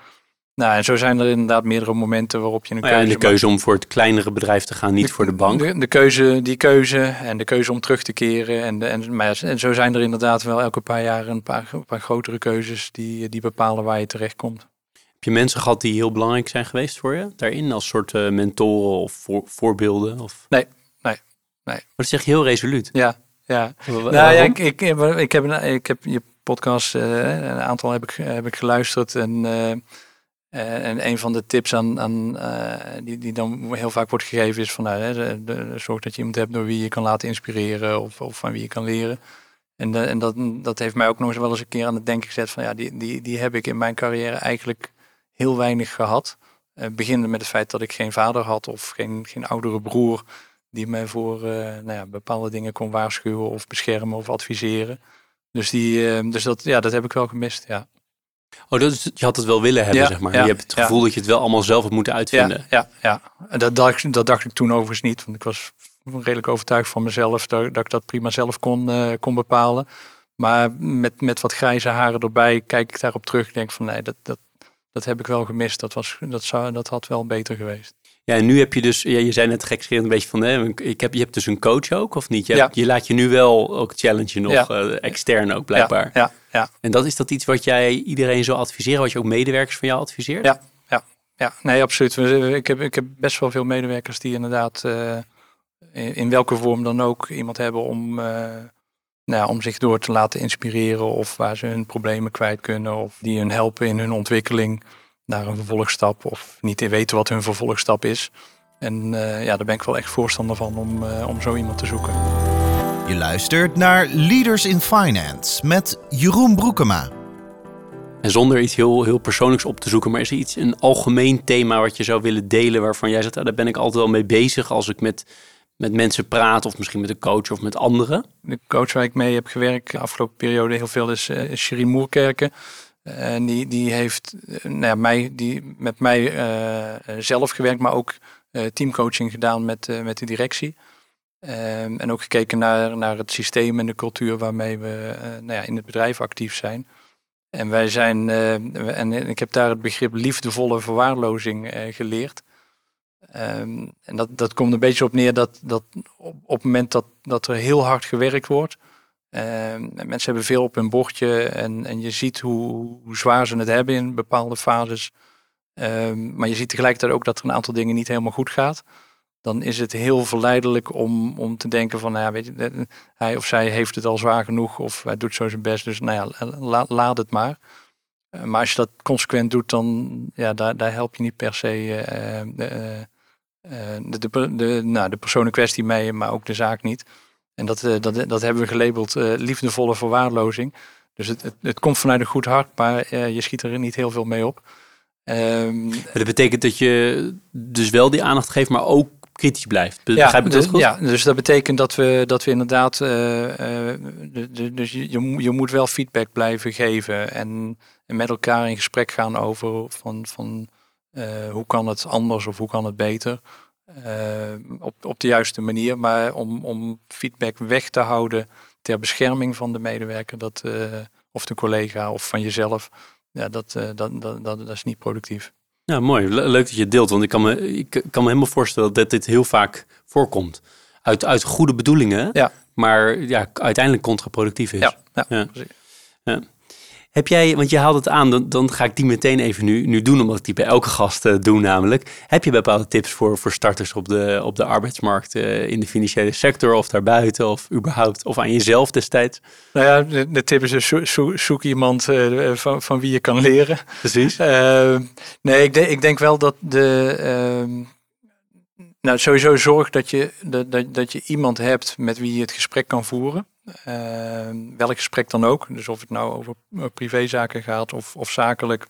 Speaker 2: Nou, en zo zijn er inderdaad meerdere momenten waarop je een
Speaker 3: keuze... Ja, de keuze om voor het kleinere bedrijf te gaan, niet voor de bank.
Speaker 2: De, de, keuze, die keuze en de keuze om terug te keren. En, de, en, maar, en zo zijn er inderdaad wel elke paar jaar een paar, een paar grotere keuzes die, die bepalen waar je terecht komt.
Speaker 3: Heb je mensen gehad die heel belangrijk zijn geweest voor je daarin? Als soort uh, mentoren of voor, voorbeelden? Of?
Speaker 2: Nee, nee, nee.
Speaker 3: Maar dat zeg je heel resoluut.
Speaker 2: Ja, ja. nou ja, ik, ik, ik, heb, ik heb je podcast, uh, een aantal heb ik, heb ik geluisterd en... Uh, uh, en een van de tips aan, aan uh, die, die dan heel vaak wordt gegeven is van nou, zorg dat je iemand hebt door wie je kan laten inspireren of, of van wie je kan leren. En, de, en dat, dat heeft mij ook nog eens wel eens een keer aan het denken gezet van ja, die, die, die heb ik in mijn carrière eigenlijk heel weinig gehad. Uh, beginnende met het feit dat ik geen vader had of geen, geen oudere broer die mij voor nou ja, bepaalde dingen kon waarschuwen of beschermen of adviseren. Dus, die, dus dat, ja, dat heb ik wel gemist, ja.
Speaker 3: Oh, is, je had het wel willen hebben, zeg maar. je hebt het gevoel dat je het wel allemaal zelf hebt moeten uitvinden.
Speaker 2: Ja, ja, ja. Dat, dacht, dat dacht ik toen overigens niet. Want ik was redelijk overtuigd van mezelf dat, dat ik dat prima zelf kon, uh, kon bepalen. Maar met, met wat grijze haren erbij kijk ik daarop terug. Denk van nee, dat, dat, dat heb ik wel gemist. Dat, was, dat, zou, dat had wel beter geweest.
Speaker 3: Ja, en nu heb je dus, ja, je zei net gekscherend een beetje van, hè, ik heb, je hebt dus een coach ook, of niet? Je, ja. je laat je nu wel ook challenge nog, ja. uh, extern ook blijkbaar.
Speaker 2: Ja, ja,
Speaker 3: En dat is dat iets wat jij iedereen zou adviseren, wat je ook medewerkers van jou adviseert?
Speaker 2: Ja, ja, ja. nee, absoluut. Ik heb, ik heb best wel veel medewerkers die inderdaad, uh, in, in, welke vorm dan ook, iemand hebben om, uh, nou, om zich door te laten inspireren of waar ze hun problemen kwijt kunnen of die hun helpen in hun ontwikkeling naar een vervolgstap of niet te weten wat hun vervolgstap is. En uh, ja, daar ben ik wel echt voorstander van om, uh, om zo iemand te zoeken.
Speaker 1: Je luistert naar Leaders in Finance met Jeroen Broekema.
Speaker 3: En zonder iets heel, heel persoonlijks op te zoeken, maar is er iets, een algemeen thema wat je zou willen delen waarvan jij zegt, ah, daar ben ik altijd wel mee bezig als ik met, met mensen praat of misschien met een coach of met anderen?
Speaker 2: De coach waar ik mee heb gewerkt de afgelopen periode heel veel is uh, Moerkerken. En die, die heeft uh, nou ja, mij, die, met mij uh, zelf gewerkt, maar ook teamcoaching gedaan met, met de directie. Um, en ook gekeken naar, naar het systeem en de cultuur waarmee we nou ja, in het bedrijf actief zijn. En wij zijn, en ik heb daar het begrip liefdevolle verwaarlozing geleerd. Um, en dat, dat komt een beetje op neer dat, dat op, op het moment dat, dat er heel hard gewerkt wordt, mensen hebben veel op hun bordje en, en je ziet hoe, hoe zwaar ze het hebben in bepaalde fases. Uh, maar je ziet tegelijkertijd ook dat er een aantal dingen niet helemaal goed gaat. Dan is het heel verleidelijk om, om te denken van, nou ja, weet je, hij of zij heeft het al zwaar genoeg of hij doet zo zijn best. Dus nou ja, la, laat het maar. Uh, maar als je dat consequent doet, dan ja, daar, daar help je niet per se de, de, de, de, nou, de persoon in kwestie mee, maar ook de zaak niet. En dat, uh, dat, dat hebben we gelabeld uh, liefdevolle verwaarlozing. Dus het, het, het, komt vanuit een goed hart, maar uh, je schiet er niet heel veel mee op.
Speaker 3: Um, dat betekent dat je dus wel die aandacht geeft, maar ook kritisch blijft. Begrijp ja, dat goed?
Speaker 2: Ja, dus dat betekent dat we, dat we inderdaad, dus je, je moet wel feedback blijven geven en, en met elkaar in gesprek gaan over van, van hoe kan het anders of hoe kan het beter. Uh, op, op de juiste manier. Maar om, om feedback weg te houden ter bescherming van de medewerker, dat, uh, of de collega of van jezelf, ja, dat, uh, dat, dat, dat, dat, is niet productief.
Speaker 3: Ja, mooi. Leuk dat je het deelt, want ik kan me, ik kan me helemaal voorstellen dat dit heel vaak voorkomt. Uit, uit goede bedoelingen, ja. maar ja, uiteindelijk contraproductief is.
Speaker 2: Ja, ja, ja.
Speaker 3: Heb jij, want je haalt het aan, dan, dan ga ik die meteen even nu, nu doen, omdat ik die bij elke gast uh, doe namelijk. Heb je bepaalde tips voor, voor starters op de, op de arbeidsmarkt uh, in de financiële sector of daarbuiten of überhaupt, of aan jezelf destijds?
Speaker 2: Nou ja, de, de tip is dus zoek, zoek iemand uh, van, van wie je kan leren.
Speaker 3: Precies.
Speaker 2: nee, ik, de, ik denk wel dat de... Ehm, nou, sowieso zorg dat je, dat, dat, dat je iemand hebt met wie je het gesprek kan voeren. Uh, welk gesprek dan ook. Dus of het nou over privézaken gaat of, of zakelijk.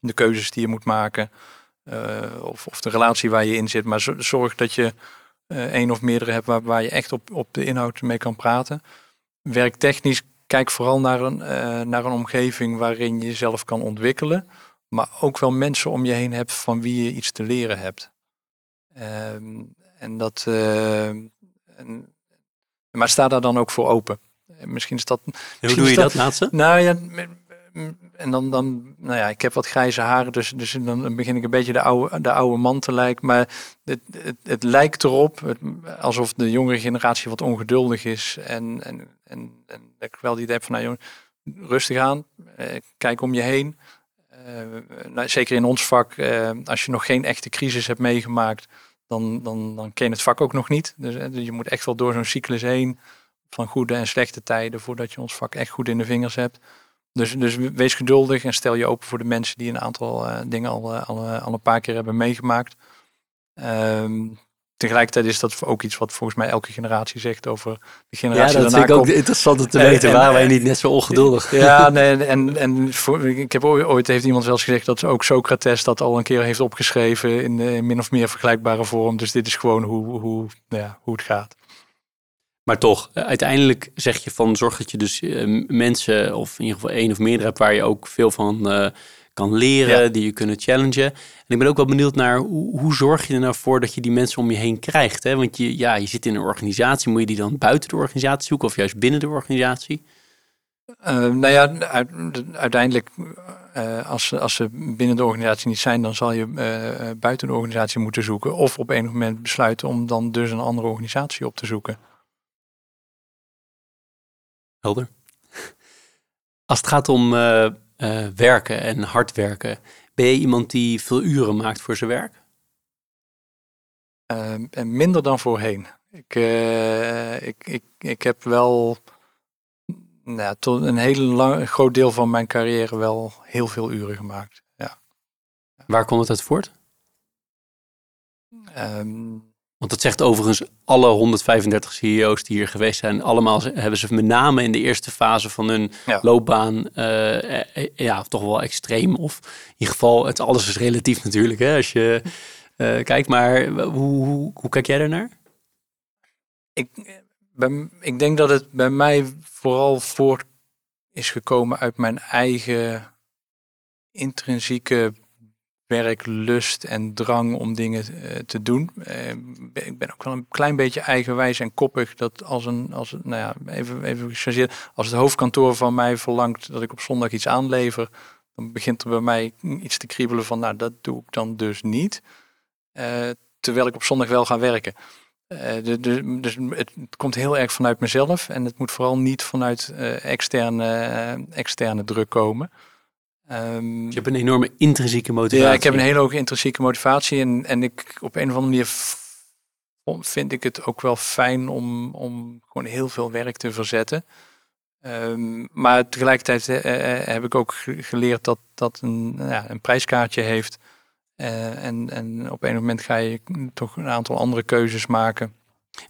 Speaker 2: De keuzes die je moet maken. of, of de relatie waar je in zit. Maar zorg dat je één of meerdere hebt waar, waar je echt op, op de inhoud mee kan praten. Werktechnisch kijk vooral naar een, naar een omgeving waarin je jezelf kan ontwikkelen. Maar ook wel mensen om je heen hebt van wie je iets te leren hebt. Ehm, en dat. Maar sta daar dan ook voor open. Misschien is dat.
Speaker 3: hoe doe je dat, laatste?
Speaker 2: Nou ja, en dan, dan, nou ja, ik heb wat grijze haren, dus, dus dan begin ik een beetje de oude, de oude man te lijken. Maar het, het, het lijkt erop alsof de jongere generatie wat ongeduldig is. En, en, en, en dat ik wel die idee heb van, nou jongen, rustig aan, eh, kijk om je heen. Uh, nou, zeker in ons vak, als je nog geen echte crisis hebt meegemaakt, dan, dan, dan ken je het vak ook nog niet. Dus, dus je moet echt wel door zo'n cyclus heen van goede en slechte tijden voordat je ons vak echt goed in de vingers hebt. Dus, dus wees geduldig en stel je open voor de mensen die een aantal uh, dingen al, uh, al, al, een paar keer hebben meegemaakt. Um, tegelijkertijd is dat ook iets wat volgens mij elke generatie zegt over de generatie
Speaker 3: ja, dat vind ik ook interessant om te weten. Waar wij niet net zo ongeduldig?
Speaker 2: Ja, nee, en, en voor, ik heb ooit heeft iemand zelfs gezegd dat ook Socrates dat al een keer heeft opgeschreven in, in min of meer vergelijkbare vorm. Dus dit is gewoon hoe, hoe, nou ja, hoe het gaat.
Speaker 3: Maar toch, eh, uiteindelijk zeg je van zorg dat je dus uh, mensen, of in ieder geval één of meerdere hebt waar je ook veel van uh, kan leren, die je kunnen challengen. En ik ben ook wel benieuwd naar hoe, hoe, zorg je er nou voor dat je die mensen om je heen krijgt? Hè? Want je, ja, je zit in een organisatie, moet je die dan buiten de organisatie zoeken of juist binnen de organisatie?
Speaker 2: Uh, nou ja, uiteindelijk, als, als ze binnen de organisatie niet zijn, dan zal je buiten de organisatie moeten zoeken. Of op een moment besluiten om dan dus een andere organisatie op te zoeken.
Speaker 3: Helder. Als het gaat om uh, uh, werken en hard werken, ben je iemand die veel uren maakt voor zijn werk?
Speaker 2: Uh, minder dan voorheen. Ik, ik, ik, ik heb wel nou, tot een heel lang, groot deel van mijn carrière wel heel veel uren gemaakt. Ja.
Speaker 3: Waar komt het uit voort? Um, want dat zegt overigens alle 135 CEO's die hier geweest zijn. Allemaal hebben ze met name in de eerste fase van hun loopbaan uh, ja, toch wel extreem. Of in ieder geval, het alles is relatief natuurlijk. Hè, als je uh, kijkt, maar hoe, hoe, hoe, kijk jij daarnaar?
Speaker 2: Ik, ben, ik denk dat het bij mij vooral voort is gekomen uit mijn eigen intrinsieke werklust en drang om dingen uh, te doen. Uh, ik ben ook wel een klein beetje eigenwijs en koppig. Dat als een, als nou ja, even, even gechargeerd, als het hoofdkantoor van mij verlangt dat ik op zondag iets aanlever, dan begint er bij mij iets te kriebelen van, nou, dat doe ik dan dus niet. Uh, terwijl ik op zondag wel ga werken. Dus het, het, komt heel erg vanuit mezelf en het moet vooral niet vanuit externe, externe druk komen.
Speaker 3: Um, je hebt een enorme intrinsieke motivatie.
Speaker 2: Ja, ik heb een hele hoge intrinsieke motivatie. En, en ik op een of andere manier vind ik het ook wel fijn om, om gewoon heel veel werk te verzetten. Um, maar tegelijkertijd uh, heb ik ook geleerd dat dat een, ja, een prijskaartje heeft. Uh, en, en op een moment ga je toch een aantal andere keuzes maken.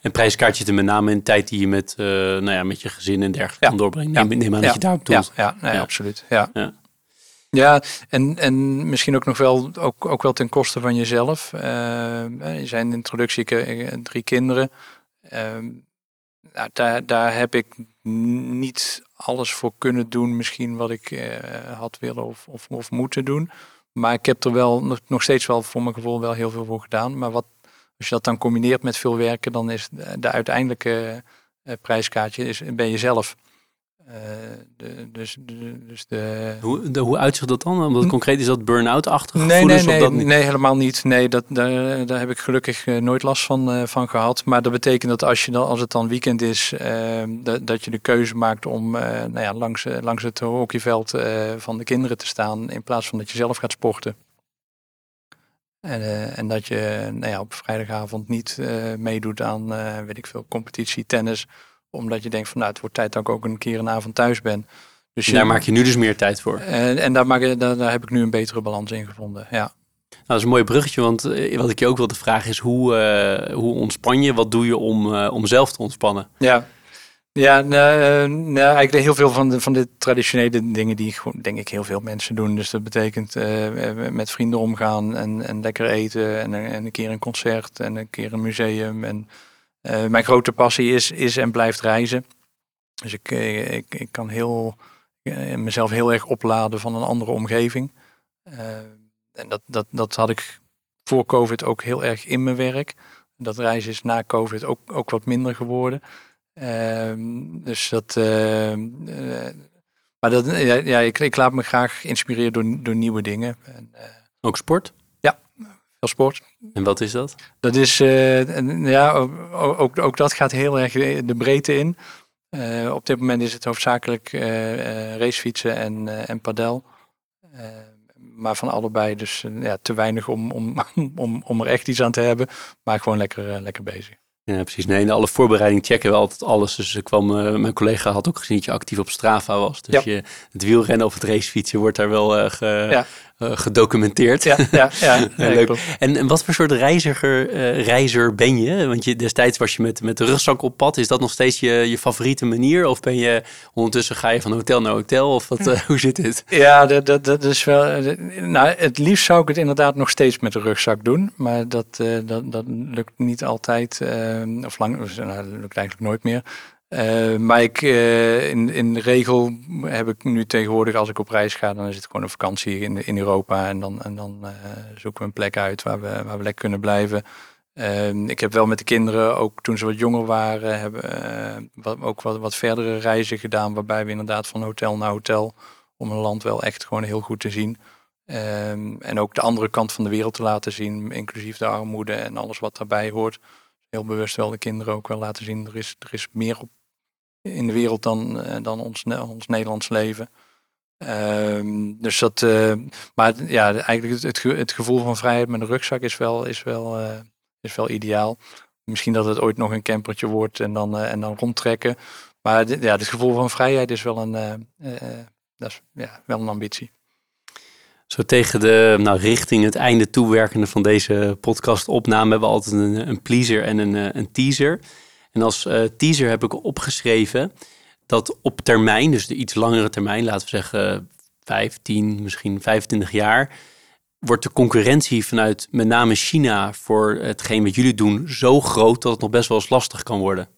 Speaker 3: Een prijskaartje te met name in tijd die je met, nou ja, met je gezin en dergelijke kan doorbrengen. Neem, ja. neem aan dat je daarop
Speaker 2: doet. Ja, ja, nee, absoluut. Ja. Ja. En, en misschien ook nog wel, ook, ook wel ten koste van jezelf. Uh, je zei in de introductie, ik drie kinderen. Uh, nou, daar, daar heb ik niet alles voor kunnen doen, misschien wat ik had willen of, of, of, moeten doen. Maar ik heb er wel nog, nog steeds wel voor mijn gevoel wel heel veel voor gedaan. Maar wat, als je dat dan combineert met veel werken, dan is de, de uiteindelijke prijskaartje is, ben je zelf. Uh, de, dus, de, dus de...
Speaker 3: Hoe, de, hoe uitzicht dat dan? Omdat concreet is dat burn-out-achtig
Speaker 2: nee, nee, nee, nee, helemaal niet. Nee, dat, daar, daar heb ik gelukkig uh, nooit last van, uh, van gehad. Maar dat betekent dat als, je dan, als het dan weekend is, ehm, dat, dat je de keuze maakt om nou ja, langs, langs het hockeyveld van de kinderen te staan, in plaats van dat je zelf gaat sporten. En, en dat je nou ja, op vrijdagavond niet meedoet aan, weet ik veel, competitie, tennis omdat je denkt van nou, het wordt tijd dat ik ook een keer een avond thuis ben.
Speaker 3: Dus daar maak je nu dus meer tijd voor.
Speaker 2: En, en daar, maak, daar, daar heb ik nu een betere balans in gevonden. Ja.
Speaker 3: Nou, dat is een mooi bruggetje, want eh, wat ik je ook wilde vragen is hoe, uh, hoe ontspan je? Wat doe je om, uh, om zelf te ontspannen?
Speaker 2: Ja, Ja, nou, nou, eigenlijk heel veel van de, van de traditionele dingen die denk ik heel veel mensen doen. Dus dat betekent uh, met vrienden omgaan en, en lekker eten en, en, een keer een concert en een keer een museum. En uh, mijn grote passie is, is en blijft reizen. Dus ik, ik, ik kan heel, mezelf heel erg opladen van een andere omgeving. en dat, dat, dat had ik voor COVID ook heel erg in mijn werk. Dat reizen is na COVID ook, ook wat minder geworden. Ehm, dus dat. Eh, maar dat, ja, ik, ik, laat me graag inspireren door, door nieuwe dingen. En,
Speaker 3: eh, ook sport?
Speaker 2: Sport.
Speaker 3: En wat is dat?
Speaker 2: Dat is, uh, ja, ook, ook, ook, dat gaat heel erg de breedte in. op dit moment is het hoofdzakelijk racefietsen en, en padel. maar van allebei dus ja, te weinig om, om, om, om er echt iets aan te hebben. Maar gewoon lekker, lekker bezig.
Speaker 3: Ja, precies. Nee, in alle voorbereiding checken we altijd alles. Dus ik kwam, uh, mijn collega had ook gezien dat je actief op Strava was. Dus je, het wielrennen of het racefietsen wordt daar wel uh, ge, ja. Uh, gedocumenteerd.
Speaker 2: Ja, ja, ja,
Speaker 3: leuk. En, en, wat voor soort reiziger, reizer ben je? Want je, destijds was je met, met de rugzak op pad. Is dat nog steeds je, je favoriete manier? Of ben je ondertussen ga je van hotel naar hotel? Of wat, hoe zit het?
Speaker 2: Ja, dat, dat, dat is wel... nou, het liefst zou ik het inderdaad nog steeds met de rugzak doen. Maar dat, dat, dat lukt niet altijd Ehm, of lang, nou, dat lukt eigenlijk nooit meer. Uh, maar ik, uh, in, in de regel heb ik nu tegenwoordig, als ik op reis ga, dan is het gewoon een vakantie in, in Europa. En dan, en dan uh, zoeken we een plek uit waar we, waar we lekker kunnen blijven. Ehm, ik heb wel met de kinderen, ook toen ze wat jonger waren, hebben wat, ook wat, wat verdere reizen gedaan. Waarbij we inderdaad van hotel naar hotel, om een land wel echt gewoon heel goed te zien. Um, en ook de andere kant van de wereld te laten zien, inclusief de armoede en alles wat daarbij hoort heel bewust wel de kinderen ook wel laten zien. Er is, er is meer op, in de wereld dan, uh, dan ons, ons Nederlands leven. Ehm, dus dat, uh, maar ja, eigenlijk het, het, gevoel van vrijheid met een rugzak is wel, is wel, uh, is wel ideaal. Misschien dat het ooit nog een campertje wordt en dan, en dan rondtrekken. Maar ja, het gevoel van vrijheid is wel een, dat is, ja, wel een ambitie.
Speaker 3: Zo tegen de nou, richting het einde toewerkende van deze podcastopname hebben we altijd een, een pleaser en een, eh, een teaser. En als uh, teaser heb ik opgeschreven dat op termijn, dus de iets langere termijn, laten we zeggen 15, misschien 25 jaar, wordt de concurrentie vanuit met name China voor hetgeen wat jullie doen zo groot dat het nog best wel eens lastig kan worden.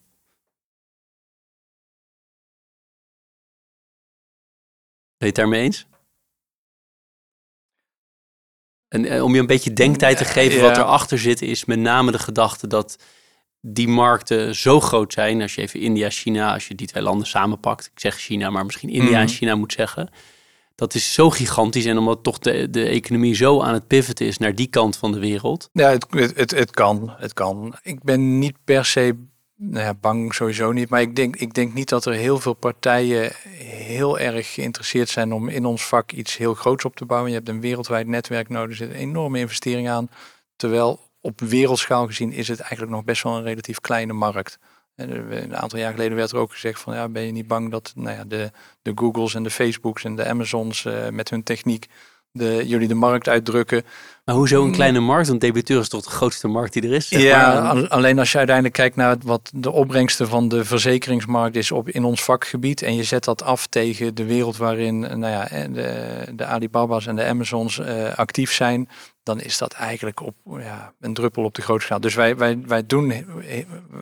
Speaker 3: Ben je het daarmee eens? En eh, om je een beetje denktijd te geven, wat erachter zit, is met name de gedachte dat die markten zo groot zijn. Als je even India, China, als je die twee landen samenpakt. Ik zeg China, maar misschien India en mhm. China moet zeggen. Dat is zo gigantisch. En omdat toch de, de economie zo aan het pivoten is naar die kant van de wereld.
Speaker 2: Ja, het, het, het kan. Het kan. Ik ben niet per se nou ja, bang sowieso niet. Maar ik denk, ik denk niet dat er heel veel partijen heel erg geïnteresseerd zijn om in ons vak iets heel groots op te bouwen. Je hebt een wereldwijd netwerk nodig, er zit een enorme investering aan. Terwijl op wereldschaal gezien is het eigenlijk nog best wel een relatief kleine markt. Een aantal jaar geleden werd er ook gezegd van ja, ben je niet bang dat nou ja, de, de Googles en de Facebooks en de Amazons uh, met hun techniek de, jullie de markt uitdrukken.
Speaker 3: Maar hoezo een mm. kleine markt? Want debiteur is toch de grootste markt die er is?
Speaker 2: ja, alleen als je uiteindelijk kijkt naar wat de opbrengsten van de verzekeringsmarkt is op, in ons vakgebied. En je zet dat af tegen de wereld waarin nou ja, de, de Alibaba's en de Amazons uh, actief zijn dan is dat eigenlijk op ja, een druppel op de grote schaal. Dus wij, wij, wij, doen,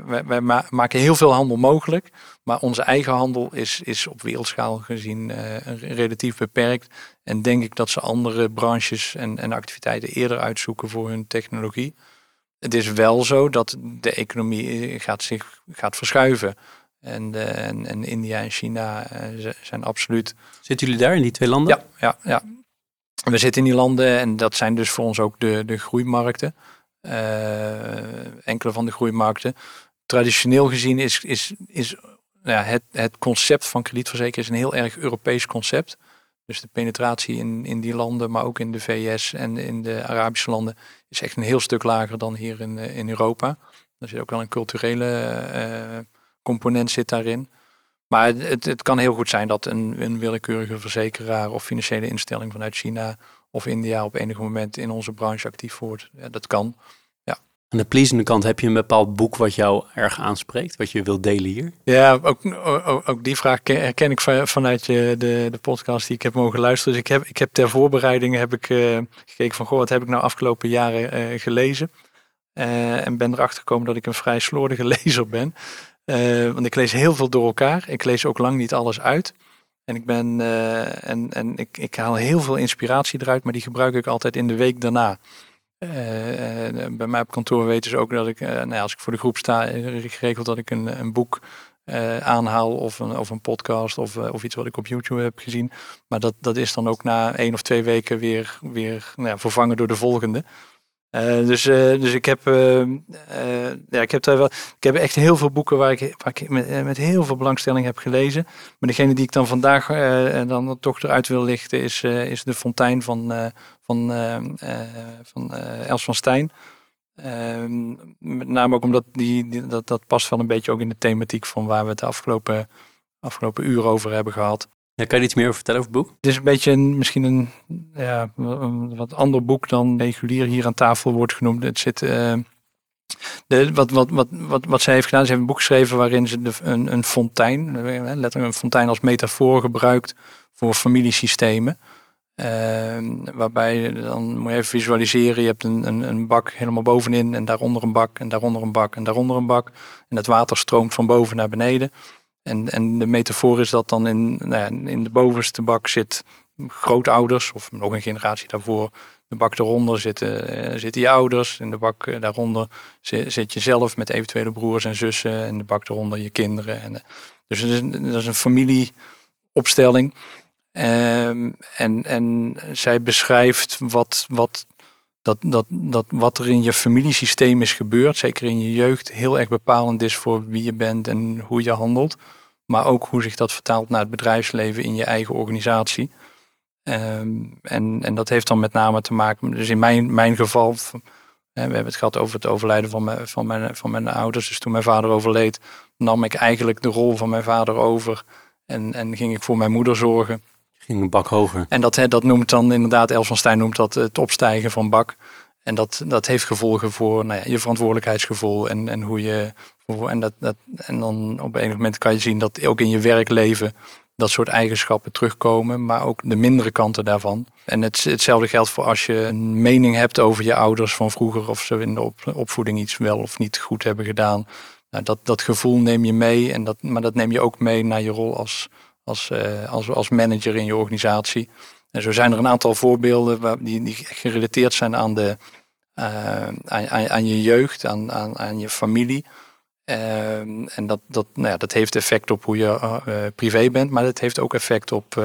Speaker 2: wij, wij maken heel veel handel mogelijk, maar onze eigen handel is, is op wereldschaal gezien uh, relatief beperkt. En denk ik dat ze andere branches en, en activiteiten eerder uitzoeken voor hun technologie. Het is wel zo dat de economie gaat zich gaat verschuiven. En, de, en, en, India en China uh, zijn absoluut.
Speaker 3: Zitten jullie daar in die twee landen?
Speaker 2: Ja, ja, ja we zitten in die landen en dat zijn dus voor ons ook de, de groeimarkten. Uh, enkele van de groeimarkten. Traditioneel gezien is, is, is nou ja, het, het concept van kredietverzekering een heel erg Europees concept. Dus de penetratie in, in die landen, maar ook in de VS en in de Arabische landen, is echt een heel stuk lager dan hier in, eh, in Europa. Er zit ook wel een culturele uh, component zit daarin. Maar het, het kan heel goed zijn dat een, een willekeurige verzekeraar of financiële instelling vanuit China of India op enig moment in onze branche actief wordt. Ja, dat kan. Ja.
Speaker 3: Aan de pleasende kant heb je een bepaald boek wat jou erg aanspreekt, wat je wilt delen hier?
Speaker 2: Ja, ook, ook, ook die vraag herken ik vanuit je, de, de podcast die ik heb mogen luisteren. Dus ik heb, ik heb ter voorbereiding heb ik, uh, gekeken van, goh, wat heb ik nou afgelopen jaren uh, gelezen? Uh, en ben erachter gekomen dat ik een vrij slordige lezer ben. Want ik lees heel veel door elkaar. Ik lees ook lang niet alles uit. En ik ben en, en ik, ik haal heel veel inspiratie eruit, maar die gebruik ik altijd in de week daarna. Uh, bij mij op kantoor weten ze ook dat ik, nou als ik voor de groep sta, geregeld dat ik een, een boek aanhaal of een, of een podcast of, of iets wat ik op YouTube heb gezien. Maar dat, dat is dan ook na één of twee weken weer, weer nou vervangen door de volgende. Uh, dus, uh, dus ik heb, uh, ja, ik heb wel, ik heb echt heel veel boeken waar ik, waar ik met, met heel veel belangstelling heb gelezen. Maar degene die ik dan vandaag dan toch eruit wil lichten is, is De Fontein van, van, van Els van Stijn. Ehm, met name ook omdat die, die, dat, dat past wel een beetje ook in de thematiek van waar we het de afgelopen, afgelopen uur over hebben gehad.
Speaker 3: Ja, kan je iets meer over vertellen over het boek?
Speaker 2: Het is een beetje een, misschien een, ja, wat ander boek dan regulier hier aan tafel wordt genoemd. Het zit, uh, de, wat, wat, wat, wat, wat zij heeft gedaan, ze heeft een boek geschreven waarin ze de, een, een fontein, eh, letterlijk een fontein als metafoor gebruikt voor familiesystemen. Uh, waarbij dan moet je even visualiseren, je hebt een, een, een bak helemaal bovenin en daaronder een bak en daaronder een bak en daaronder een bak. En het water stroomt van boven naar beneden. En, en de metafoor is dat dan in, nou ja, in de bovenste bak zit grootouders of nog een generatie daarvoor. De bak eronder zitten, uh, zitten je ouders. In de bak uh, daaronder zit, zit, je zelf met eventuele broers en zussen. En de bak eronder je kinderen. En, uh, dus dat is, dat is, een familieopstelling. Ehm, en, en zij beschrijft wat, wat, dat, dat, dat wat er in je familiesysteem is gebeurd, zeker in je jeugd, heel erg bepalend is voor wie je bent en hoe je handelt. Maar ook hoe zich dat vertaalt naar het bedrijfsleven in je eigen organisatie. Um, en, en dat heeft dan met name te maken, dus in mijn, mijn geval, we hebben het gehad over het overlijden van mijn, van, mijn, van mijn ouders. Dus toen mijn vader overleed, nam ik eigenlijk de rol van mijn vader over en, en ging ik voor mijn moeder zorgen.
Speaker 3: Ging een bak.
Speaker 2: En dat, dat noemt dan inderdaad, Els van Stijn noemt dat het opstijgen van bak. En dat, dat heeft gevolgen voor nou ja, je verantwoordelijkheidsgevoel en, en hoe je. En, dat, dat, en dan op een moment kan je zien dat ook in je werkleven dat soort eigenschappen terugkomen, maar ook de mindere kanten daarvan. En het, hetzelfde geldt voor als je een mening hebt over je ouders van vroeger, of ze in de op, opvoeding iets wel of niet goed hebben gedaan. Nou, dat, dat gevoel neem je mee, en dat, maar dat neem je ook mee naar je rol als, als, uh, als, als manager in je organisatie. En zo zijn er een aantal voorbeelden waar, die, die gerelateerd zijn aan, de, uh, aan, aan, je jeugd, aan, aan, aan je familie. Uh, en dat, dat, nou ja, dat heeft effect op hoe je uh, privé bent, maar dat heeft ook effect op,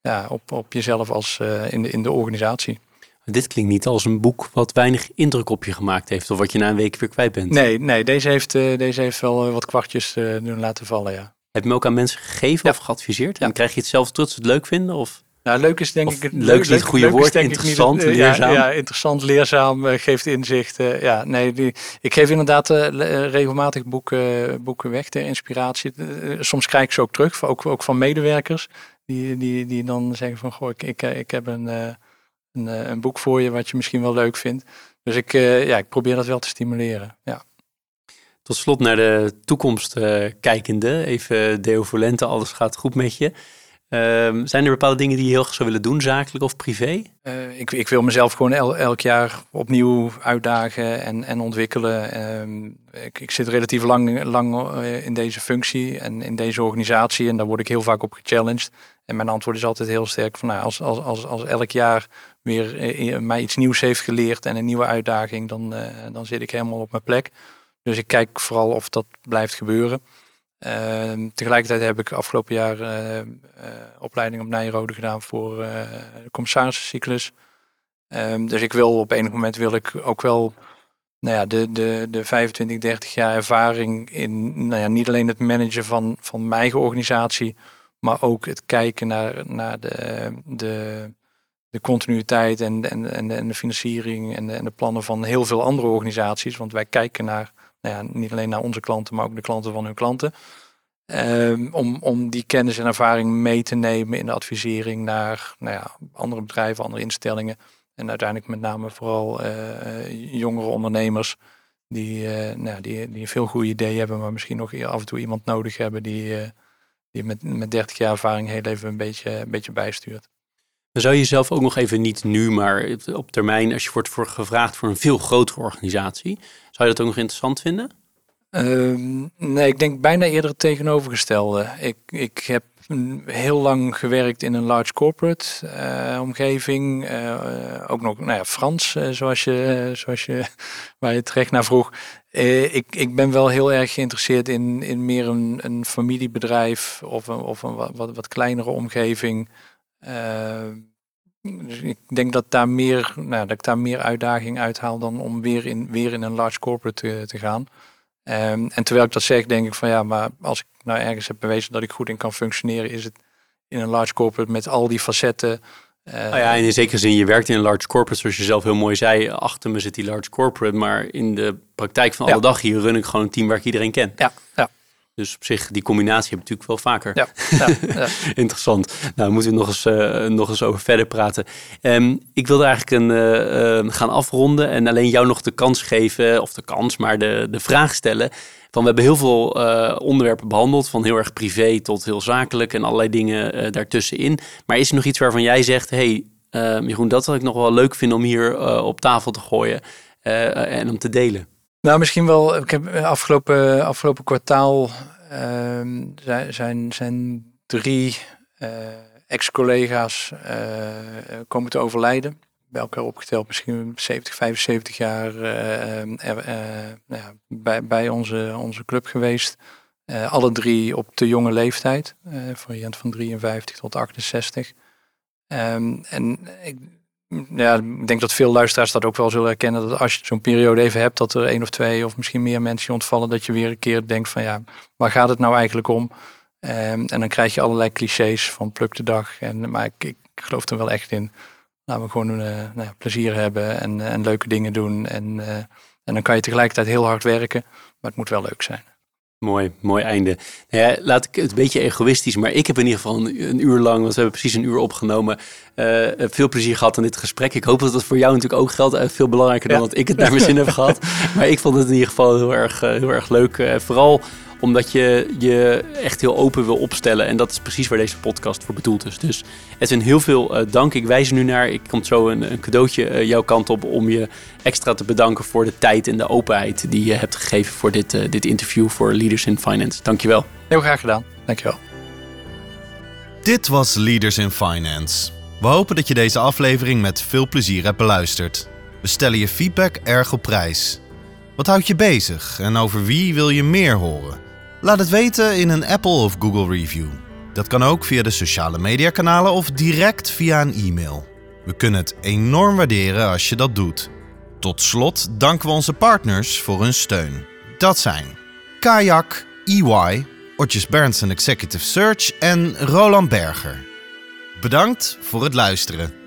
Speaker 2: ja, op, op jezelf als, in, de, in de organisatie.
Speaker 3: Dit klinkt niet als een boek wat weinig indruk op je gemaakt heeft, of wat je na een week weer kwijt bent.
Speaker 2: Nee, nee deze, heeft, deze heeft wel wat kwartjes doen laten vallen, ja.
Speaker 3: Heb je hem ook aan mensen gegeven of geadviseerd? En krijg je het zelf terug het leuk vinden? Of?
Speaker 2: Nou, leuk is denk ik...
Speaker 3: Het, leuk is niet het goede woord, interessant, niet, leerzaam.
Speaker 2: Ja, ja, interessant, leerzaam, uh, geeft inzicht. Uh, ja, nee, die, ik geef inderdaad regelmatig boeken, boeken weg ter inspiratie. soms krijg ik ze ook terug, ook, ook van medewerkers. Die, die, die dan zeggen van, goh, ik, ik, ik heb een, een, een, boek voor je wat je misschien wel leuk vindt. Dus ik, ja, ik probeer dat wel te stimuleren, ja.
Speaker 3: Tot slot naar de toekomst kijkende. Even Deo Volente, alles gaat goed met je. Um, zijn er bepaalde dingen die je heel graag zou willen doen, zakelijk of privé?
Speaker 2: Uh, ik, ik, wil mezelf gewoon el, elk jaar opnieuw uitdagen en, en ontwikkelen. Um, ik, ik, zit relatief lang, lang uh, in deze functie en in deze organisatie en daar word ik heel vaak op gechallenged. En mijn antwoord is altijd heel sterk van nou, als, als, als, als elk jaar weer uh, mij iets nieuws heeft geleerd en een nieuwe uitdaging, dan, dan zit ik helemaal op mijn plek. Dus ik kijk vooral of dat blijft gebeuren. Uh, tegelijkertijd heb ik afgelopen jaar uh, opleiding op Nijrode gedaan voor de commissarissencyclus. Um, dus ik wil op enig moment wil ik ook wel nou ja, de, de, de 25, 30 jaar ervaring in nou ja, niet alleen het managen van, van mijn organisatie, maar ook het kijken naar, naar de, de, de continuïteit en, en, en, de, financiering en en de plannen van heel veel andere organisaties. Want wij kijken naar nou ja, niet alleen naar onze klanten, maar ook de klanten van hun klanten. Um, om, om die kennis en ervaring mee te nemen in de advisering naar nou ja, andere bedrijven, andere instellingen. En uiteindelijk met name vooral uh, jongere ondernemers die, nou, die, die veel goede ideeën hebben, maar misschien nog af en toe iemand nodig hebben die, die met, met 30 jaar ervaring heel even een beetje, een beetje bijstuurt.
Speaker 3: Dan zou je jezelf ook nog even niet nu, maar op termijn, als je wordt voor gevraagd voor een veel grotere organisatie, zou je dat ook nog interessant vinden?
Speaker 2: Ehm, nee, ik denk bijna eerder het tegenovergestelde. Ik, ik heb heel lang gewerkt in een large corporate uh, omgeving. Uh, ook nog nou ja, Frans, uh, zoals je, zoals je, waar je terecht naar vroeg. ik, ik ben wel heel erg geïnteresseerd in, in meer een, een familiebedrijf of een, of een wat, wat, wat kleinere omgeving. Dus ik denk dat, daar meer, nou, dat ik daar meer uitdaging uithaal dan om weer in, weer in een large corporate te, te gaan. Um, en terwijl ik dat zeg, denk ik van ja, maar als ik nou ergens heb bewezen dat ik goed in kan functioneren, is het in een large corporate met al die facetten.
Speaker 3: Uh, oh ja, in zekere zin, je werkt in een large corporate, zoals je zelf heel mooi zei. Achter me zit die large corporate, maar in de praktijk van alle dag hier run ik gewoon een team waar ik iedereen ken.
Speaker 2: Ja, ja.
Speaker 3: Dus op zich, die combinatie heb je natuurlijk wel vaker.
Speaker 2: Ja, ja, ja.
Speaker 3: Interessant. Nou, moeten we nog eens, uh, nog eens over verder praten. Um, ik wilde eigenlijk een, uh, gaan afronden en alleen jou nog de kans geven, of de kans, maar de, de vraag stellen. Van, we hebben heel veel uh, onderwerpen behandeld, van heel erg privé tot heel zakelijk en allerlei dingen daartussenin. Maar is er nog iets waarvan jij zegt, hey, ehm, Jeroen, dat zou ik nog wel leuk vinden om hier op tafel te gooien en om te delen?
Speaker 2: Nou, misschien wel. Ik heb eh, afgelopen, afgelopen kwartaal uh, zijn, zijn drie uh, ex-collega's uh, komen te overlijden. Bij elkaar opgeteld misschien 70, 75 jaar nou ja, bij, bij onze, onze club geweest. alle drie op de jonge leeftijd, variant van 53 tot 68. Um, ehm, en ik, ik denk dat veel luisteraars dat ook wel zullen herkennen. Dat als je zo'n periode even hebt, dat er één of twee of misschien meer mensen ontvallen, dat je weer een keer denkt van ja, waar gaat het nou eigenlijk om? Um, en dan krijg je allerlei clichés van pluk de dag. En, maar ik, geloof er wel echt in. Laten we gewoon uh, nou ja, plezier hebben en, en leuke dingen doen. En, uh, en dan kan je tegelijkertijd heel hard werken, maar het moet wel leuk zijn.
Speaker 3: Mooi, mooi einde. Nou ja, laat ik het een beetje egoïstisch, maar ik heb in ieder geval een, uur lang, want we hebben precies een uur opgenomen, uh, veel plezier gehad aan dit gesprek. Ik hoop dat dat voor jou natuurlijk ook geldt. Uh, veel belangrijker dan dat ik het naar mijn zin heb gehad. Maar ik vond het in ieder geval heel erg, uh, heel erg leuk. vooral omdat je je echt heel open wil opstellen. En dat is precies waar deze podcast voor bedoeld is. Dus Edwin, heel veel uh, dank. Ik wijs er nu naar. Ik kom zo een, een cadeautje uh, jouw kant op om je extra te bedanken voor de tijd en de openheid die je hebt gegeven voor dit, uh, dit interview voor Leaders in Finance. Dankjewel.
Speaker 2: Heel graag gedaan. Dankjewel.
Speaker 1: Dit was Leaders in Finance. We hopen dat je deze aflevering met veel plezier hebt beluisterd. We stellen je feedback erg op prijs. Wat houdt je bezig en over wie wil je meer horen? Laat het weten in een Apple of Google review. Dat kan ook via de sociale mediakanalen of direct via een e-mail. We kunnen het enorm waarderen als je dat doet. Tot slot danken we onze partners voor hun steun. Dat zijn Kayak, EY, Otjes Berndsen Executive Search en Roland Berger. Bedankt voor het luisteren.